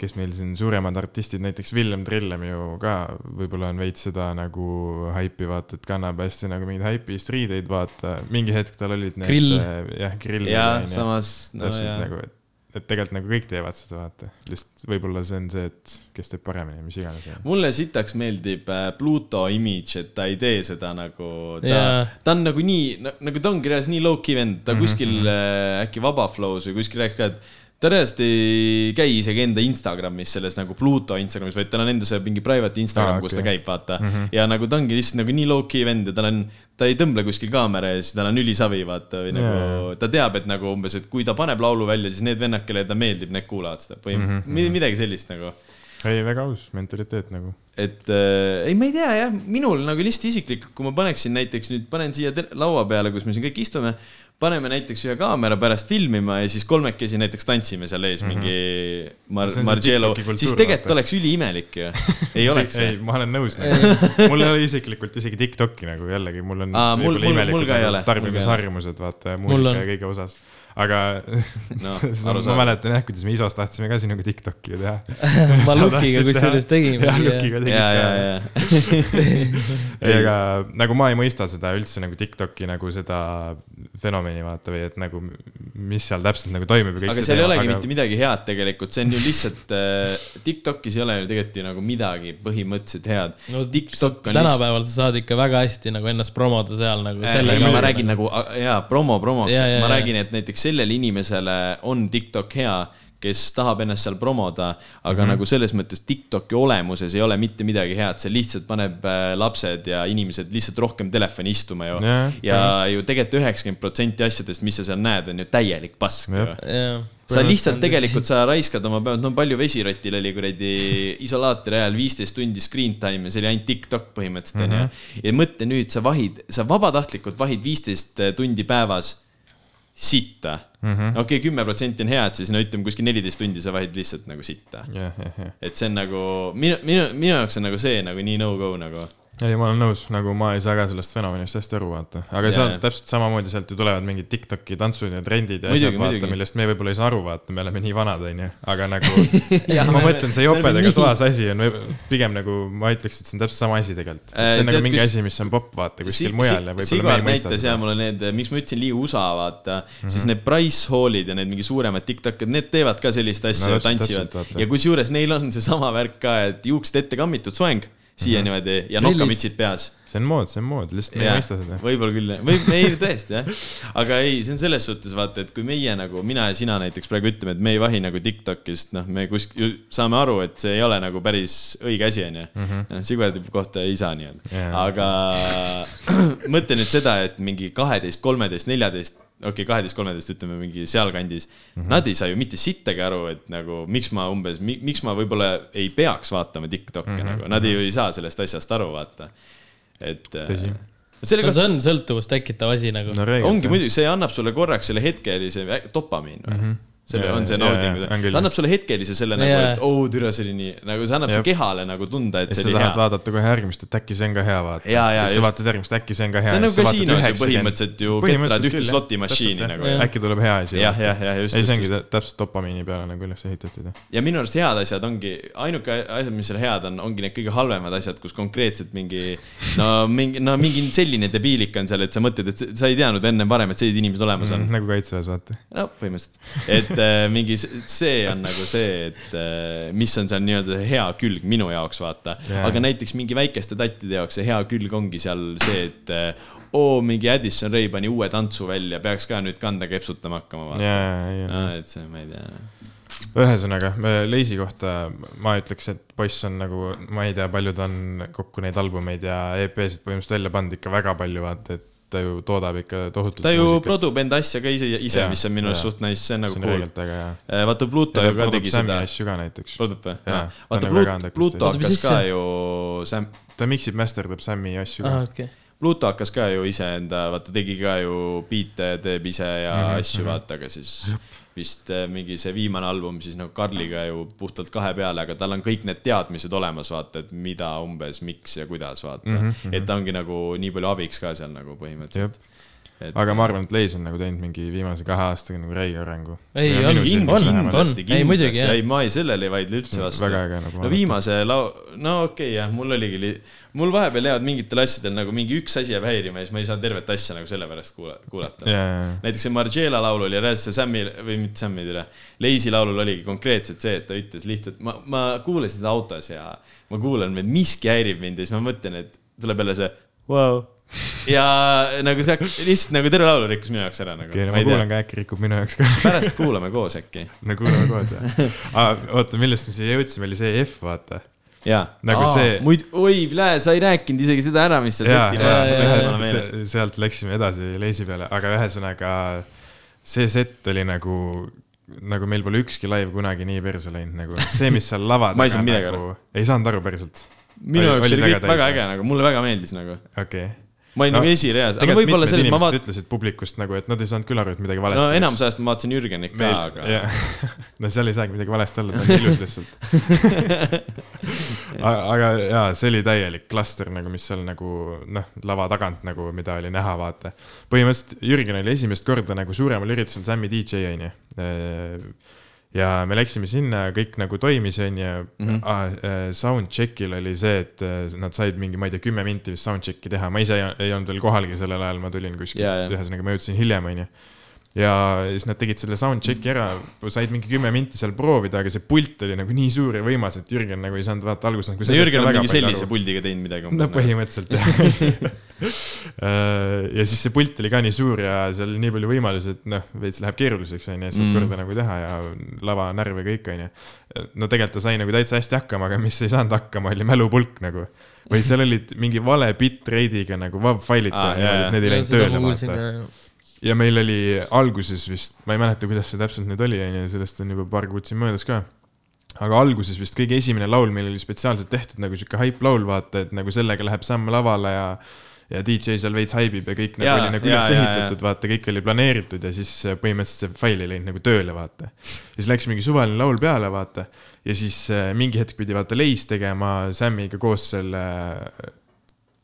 kes meil siin suuremad artistid, näiteks Villem Trillem ju ka võib-olla on veits seda nagu haipi, vaata, et kannab hästi nagu mingeid haipi striideid, vaata, mingi hetk tal olid need. Grill. jah, grill. ja samas, no ja nagu, et, et tegelikult nagu kõik teevad seda, vaata, lihtsalt võib-olla see on see, et kes teeb paremini, mis iganes. mulle sitaks meeldib äh, Pluto image, et ta ei tee seda nagu, ta Jaa., ta on nagu nii, nagu ta ongi reaalselt nii low-key vend, ta Mhm, kuskil äh, äkki Vaba Flows või kuskil rääkis ka, et ta reaalselt ei käi isegi enda Instagramis selles nagu Pluto Instagramis, vaid tal on enda see mingi private Instagram ah,, kus okei. ta käib, vaata mm. -hmm. ja nagu ta ongi lihtsalt nagu nii low-key vend ja tal on, ta ei tõmble kuskil kaamera ees, tal on ülisavi, vaata, või nagu Jaa. ta teab, et nagu umbes, et kui ta paneb laulu välja, siis need vennad, kellele ta meeldib, need kuulavad seda või mm -hmm. midagi sellist nagu ei, väga aus mentaliteet nagu. et äh, ei, ma ei tea jah, minul nagu lihtsalt isiklikult, kui ma paneksin näiteks nüüd panen siia laua peale, kus me siin kõik istume, paneme näiteks ühe kaamera pärast filmima ja siis kolmekesi näiteks tantsime seal ees mm -hmm. mingi Mar- kultuur, siis tegelikult oleks üliimelik ju. ei oleks ei, ma olen nõus nagu.. mul ei ole isiklikult isegi Tiktoki nagu jällegi, mul on Aa, mul- mul- mul ka ei nagu ole, ei tarbimisharjumused, vaata Mul muusika on. ja kõige osas. aga noh, ma mäletan jah, kuidas me ISO-s tahtsime ka sinuga Tiktoki ju teha. ma Lukiga kusjuures tegime. jah, Lukiga tegid ka. ei, aga nagu ma ei mõista seda üldse nagu Tiktoki nagu seda fenomeni vaata või et nagu mis seal täpselt nagu toimub. aga seal ei olegi aga... mitte midagi head tegelikult, see on ju lihtsalt äh,, Tiktokis ei ole ju tegelikult ju nagu midagi põhimõtteliselt head no TikTok on tänapäeval sa saad ikka väga hästi nagu ennast promoda seal nagu Äh, sellega ma räägin nagu, jaa, promo promoks ma jaa. räägin, et näiteks sellele inimesele on TikTok hea, kes tahab ennast seal promoda, aga mm. -hmm. nagu selles mõttes Tiktoki olemuses ei ole mitte midagi head, see lihtsalt paneb äh, lapsed ja inimesed lihtsalt rohkem telefoni istuma ju Jah, ja ju tegelikult üheksakümmend protsenti asjadest, mis sa seal näed, on ju täielik pask Jah. jaa. sa lihtsalt tegelikult, sa raiskad oma päevad, no palju Vesirotil oli kuradi isolaatori ajal viisteist tundi screen time ja see oli ainult TikTok põhimõtteliselt onju mm. -hmm. ja mõtle nüüd, sa vahid, sa vabatahtlikult vahid viisteist tundi päevas sitta mm -hmm.. okei okay,, kümme protsenti on hea, et siis no ütleme kuskil neliteist tundi sa vahid lihtsalt nagu sitta. jah, jah, jah. et see on nagu minu, minu, minu jaoks on nagu see nagu nii no-go nagu. ei, ma olen nõus, nagu ma ei saa ka sellest fenomenist hästi aru, vaata. aga seal jah. täpselt samamoodi sealt ju tulevad mingid Tiktoki tantsud ja trendid ja asjad, vaata, millest me võib-olla ei saa aru, vaata, me oleme nii vanad, onju. aga nagu ma mõtlen, see jopedega toas asi on võib- pigem nagu, ma ütleks, et see on täpselt sama asi tegelikult. Äh, see on nagu mingi kus- asi, mis on popp, vaata, kuskil mujal ja võib-olla me ei mõista ja seda. mulle need, miks ma ütlesin liiga USA, vaata mm, -hmm. siis need price hall'id ja need mingi suuremad Tiktokid, need teevad ka sellist asja tantsivad ja kusjuures neil on seesama värk ka, et juuksed ette kammitud soeng siia niimoodi ja Prillid. nokamütsid peas. see on mood, see on mood, lihtsalt me ei mõista seda. võib-olla küll, või ei tõesti jah, aga ei, see on selles suhtes vaata, et kui meie nagu mina ja sina näiteks praegu ütleme, et me ei vahi nagu Tiktokist, noh, me kuskil saame aru, et see ei ole nagu päris õige asi, onju. noh, Sigvardi kohta ei saa nii-öelda aga mõtle nüüd seda, et mingi kaheteist, kolmeteist, neljateist, okei okay,, kaheteist, kolmeteist, ütleme mingi sealkandis mm. -hmm. Nad ei saa ju mitte sittagi aru, et nagu miks ma umbes, miks ma võib-olla ei peaks vaatama Tiktoki mm -hmm. nagu, nad ju ei saa sellest asjast aru, vaata. et. Tõsi. selle no see on sõltuvust tekitav asi nagu no ongi muidugi, see annab sulle korraks selle hetkelise dopamiin mm? -hmm. Selle Jaa, on see nauding küll. ta annab sulle hetkelise selle No nagu, et oo, türa, see oli nii, nagu see annab su Jep. kehale nagu tunda, et ja see sa oli tahad hea. vaadata kohe järgmist, et äkki see on ka hea, vaata. Ja siis just. sa vaatad järgmist, äkki see on ka hea. see on nagu kasiinos ju põhimõtteliselt ju ketrad ühte slotimašiini nagu. jah. äkki tuleb hea asi. jah, jah, jah, just, ei, see ongi täpselt dopamiini peale nagu üles ehitatud. ja minu arust head asjad ongi, ainuke asjad, mis seal head on, ongi need kõige halvemad asjad, kus konkreetselt mingi, no mingi, no mingi selline debiilik on seal, et sa mõtled, et sa- sa ei teadnud enne varem, et sellised inimesed olemas on. nagu kaitseväes, vaata. no põhimõtteliselt, et äh, mingi, see on nagu see, et äh, mis on seal nii-öelda hea külg minu jaoks, vaata Jaa. aga näiteks mingi väikeste tattide jaoks see hea külg ongi seal see, et äh, oo, mingi Addison Ray pani uue tantsu välja, peaks ka nüüd kanda kepsutama hakkama, vaata. jaa, jaa, jaa. et see, ma ei tea. ühesõnaga, Leisi kohta ma ütleks, et poiss on nagu, ma ei tea, palju ta on kokku neid albumeid ja EP-sid põhimõtteliselt välja pannud ikka väga palju, vaata, et ta ju toodab ikka tohutult. ta ju produb enda asja ka ise, ise, mis on minu arust suht nice, see on nagu see on cool. hea. vaata Pluto ja ju ka tegi seda. asju ka näiteks. produb või? Vaata nagu Pluto, andekas Pluto hakkas ka ju, Sam, ta miksib, masterdab Sam'i asju ka. okei. Pluto hakkas ka ju iseenda, vaata tegi ka ju biite, teeb ise ja mm -hmm, asju, vaata, aga siis vist äh, mingi see viimane album siis nagu Karliga ju puhtalt kahe peale, aga tal on kõik need teadmised olemas, vaata, et mida umbes, miks ja kuidas, vaata mm. -hmm. et ta ongi nagu nii palju abiks ka seal nagu põhimõtteliselt. Et aga ma arvan, et Leis on nagu teinud mingi viimase kahe aastaga nagu räige arengu. Ei, on silmis on, on. kindlasti, Ei, muidugi, jah. ei, ma ei, sellele ei vaidle üldse vastu. väga äge nagu no viimase lau-, no okei okay, jah, mul oligi li..., mul vahepeal jäävad mingitel asjadel nagu mingi üks asi jääb häirima ja siis ma ei saa tervet asja nagu sellepärast kuula-, kuulata. jaa, näiteks see Margiela laul oli reaalselt see Sammi või mitte Sammi üle, Leisi laulul oligi konkreetselt see, et ta ütles lihtsalt, ma, ma kuulasin seda autos ja ma kuulan, et miski häirib mind ja siis ma mõtlen, et tuleb jälle see wow.. Ja nagu see lihtsalt nagu terve laulu rikkus minu jaoks ära nagu okei, no ma ma kuulan, ka, äkki rikub minu jaoks ka. pärast kuulame koos äkki. no kuulame koos jah. oota, millest me siia jõudsime, oli see F, vaata. jaa. nagu Aa, see, muid, oi, sa ei rääkinud isegi seda ära, mis seal jaa, seti jaa, jaa, peal jaa, on. se- sealt läksime edasi Leisi peale, aga ühesõnaga see set oli nagu, nagu meil pole ükski live kunagi nii perse läinud, nagu see, mis seal lava midagi nagu, ei saanud aru päriselt. minu jaoks oli kõik väga äge nagu, mulle väga meeldis nagu. okei okay.. Ma olin No, nagu esireas, aga võib-olla mitmed selles, ma vaatan, ütlesid publikust nagu, et nad ei saanud küll aru, et midagi no valesti enamus ajast ma vaatasin Jürgenit ka, aga jah, no seal ei saagi midagi valesti olla, ta on ilus lihtsalt. aga jaa, see oli täielik klaster nagu, mis seal nagu noh, lava tagant nagu, mida oli näha, vaata. põhimõtteliselt Jürgen oli esimest korda nagu suuremal üritusel Sammi DJ onju. Ja me läksime sinna, kõik nagu toimis onju Mhm. mm -hmm.. Soundcheck'il oli see, et eh, nad said mingi, ma ei tea, kümme minti vist soundcheck'i teha, ma ise ei, ei olnud veel kohalgi sellel ajal, ma tulin kuskilt Jaa, jaa., ühesõnaga ma jõudsin hiljem onju ja siis nad tegid selle soundcheck'i ära, said mingi kümme minti seal proovida, aga see pult oli nagu nii suur ja võimas, et Jürgen nagu ei saanud vaata alguses nagu no Jürgen on mingi sellise aru. puldiga teinud midagi no. põhimõtteliselt jah. ja siis see pult oli ka nii suur ja seal oli nii palju võimalusi, et noh, veits läheb keeruliseks onju, saad Mm. korda nagu teha ja lava närve kõik onju. no tegelikult ta sai nagu täitsa hästi hakkama, aga mis ei saanud hakkama, oli mälupulk nagu. või seal olid mingi vale bitrate'iga nagu WAV failid ah, et need ei läinud tööle vaata. Ja meil oli alguses vist, ma ei mäleta, kuidas see täpselt nüüd oli, onju, sellest on juba paar kuud siin möödas ka. aga alguses vist kõige esimene laul meil oli spetsiaalselt tehtud nagu sihuke hype laul, vaata, et nagu sellega läheb Sam lavale ja ja DJ seal veits haibib ja kõik nagu Jaa, oli nagu jaa, üles ehitatud, vaata, kõik oli planeeritud ja siis põhimõtteliselt see fail ei läinud nagu tööle, vaata. ja siis läks mingi suvaline laul peale, vaata, ja siis äh, mingi hetk pidi vaata Leis tegema Samiga koos selle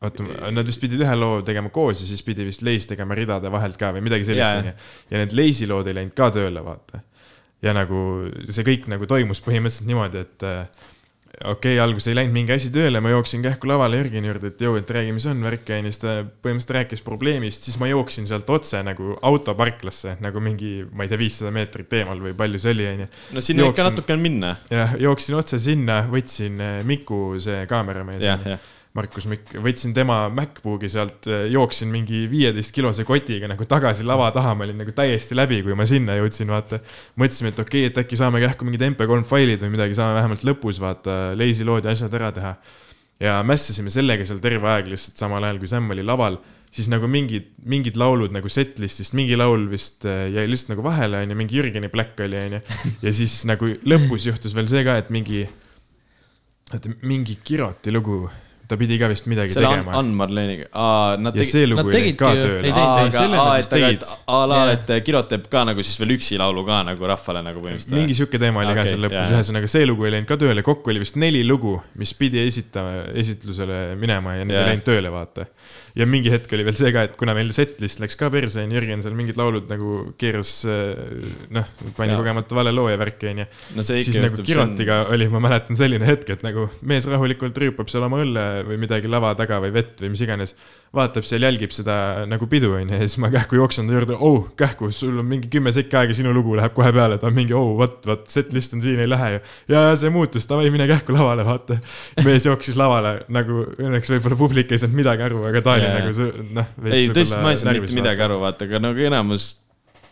oota, nad vist pidid ühe loo tegema koos ja siis pidi vist Leis tegema ridade vahelt ka või midagi sellist onju. ja need Leisi lood ei läinud ka tööle, vaata. ja nagu see kõik nagu toimus põhimõtteliselt niimoodi, et äh, okei okay,, alguses ei läinud mingi asi tööle, ma jooksin kähku lavale Jürgeni juurde, et jõu, et räägi, mis on värk onju, siis ta põhimõtteliselt rääkis probleemist, siis ma jooksin sealt otse nagu autoparklasse nagu mingi, ma ei tea, viissada meetrit eemal või palju see oli onju. no sinna ikka Jooksin- natuke on minna. jah, jooksin otse sinna, võtsin äh, Miku, see kaameramees onju. Markus Mikk, võtsin tema MacBooki sealt, jooksin mingi viieteist kilose kotiga nagu tagasi lava taha, ma olin nagu täiesti läbi, kui ma sinna jõudsin, vaata. mõtlesime, et okei okay,, et äkki saame kähku mingid MP3 failid või midagi, saame vähemalt lõpus vaata lazy load ja asjad ära teha. ja mässasime sellega seal terve aeg lihtsalt samal ajal, kui Sam oli laval, siis nagu mingid, mingid laulud nagu setlist'ist, mingi laul vist äh, jäi lihtsalt nagu vahele, onju, mingi Jürgeni Black oli, onju. ja siis nagu lõpus juhtus veel see ka, et mingi, oota, mingi Kiroti lugu, ta pidi ka vist midagi selle tegema. Ann Marleniga, nad ja tegid. see lugu ei läinud ka tööle a la, et Kirot teeb ka nagu siis veel üksi laulu ka nagu rahvale nagu põhimõtteliselt. mingi sihuke teema oli ka Okei, seal lõpus ühesõnaga see lugu ei läinud ka tööle, kokku oli vist neli lugu, mis pidi esitama, esitlusele minema ja need ei läinud tööle, vaata. Ja mingi hetk oli veel see ka, et kuna meil setlist läks ka perse, onju, Jürgen seal mingid laulud nagu keeras, noh, pani Jaa. kogemata vale loo ja värki, onju. siis nagu Kirotiga oli, ma mäletan selline hetk, et nagu mees rahulikult rüüpab seal oma õlle või midagi lava taga või vett või mis iganes. Vaatab seal, jälgib seda nagu pidu onju ja siis ma kähku jooksen ta juurde, oh kähku, sul on mingi kümme sekki aega, sinu lugu läheb kohe peale, ta on mingi oh vot, vot setlist on siin, ei lähe ju. ja, see muutus, davai, mine kähku lavale, vaata. mees jooksis lavale nagu õnneks võib-olla publik ei saanud midagi aru, aga ta oli Jaa. nagu noh. ei, tõesti, ma ei saanud mitte midagi aru, vaata, aga nagu enamus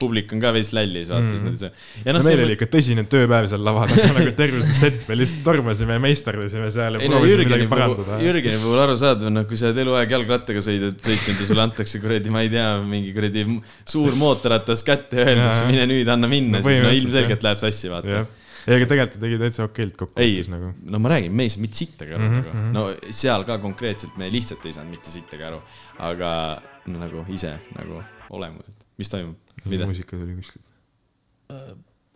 publik on ka veits lällis, vaata Mm. ja no noh, meil oli ikka tõsine tööpäev seal lava taga nagu terve see set, me lihtsalt tormasime ja meisterdasime seal ja no proovisime midagi parandada. Jürgeni puhul arusaadav, noh, kui sa oled eluaeg jalgrattaga sõidad, sõitnud ja sulle antakse kuradi, ma ei tea, mingi kuradi suur mootorratas kätte ja öeldakse, mine nüüd, anna minna No, siis no ilmselgelt läheb sassi, vaata ei aga tegelikult ta tegi täitsa okeilt ei kokkuvõttes, nagu. no ma räägin, me ei saanud mitte sittagi aru mm, -hmm. mhm. no seal ka konkreetselt me lihtsalt ei saanud mitte sittagi aru, aga no, nagu ise nagu olemuselt, mis toimub? Muusika tuli kuskilt.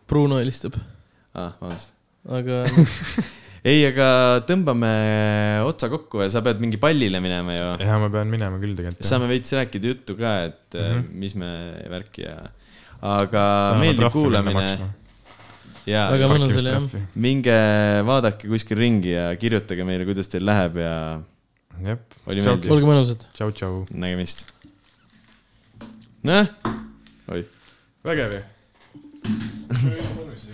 Bruno helistab, ah, vabandust. aga ei, aga tõmbame otsa kokku ja sa pead mingi pallile minema ju. ja ma pean minema küll tegelikult. saame veits rääkida juttu ka, et mm. -hmm. mis me värki ja, aga meeldiv kuulamine. ja Väga mõnus oli, jah.. minge vaadake kuskil ringi ja kirjutage meile, kuidas teil läheb ja Tšau. meeldiv. olge mõnusad. tšau-tšau. nägemist. noh, oi. Vägev ju.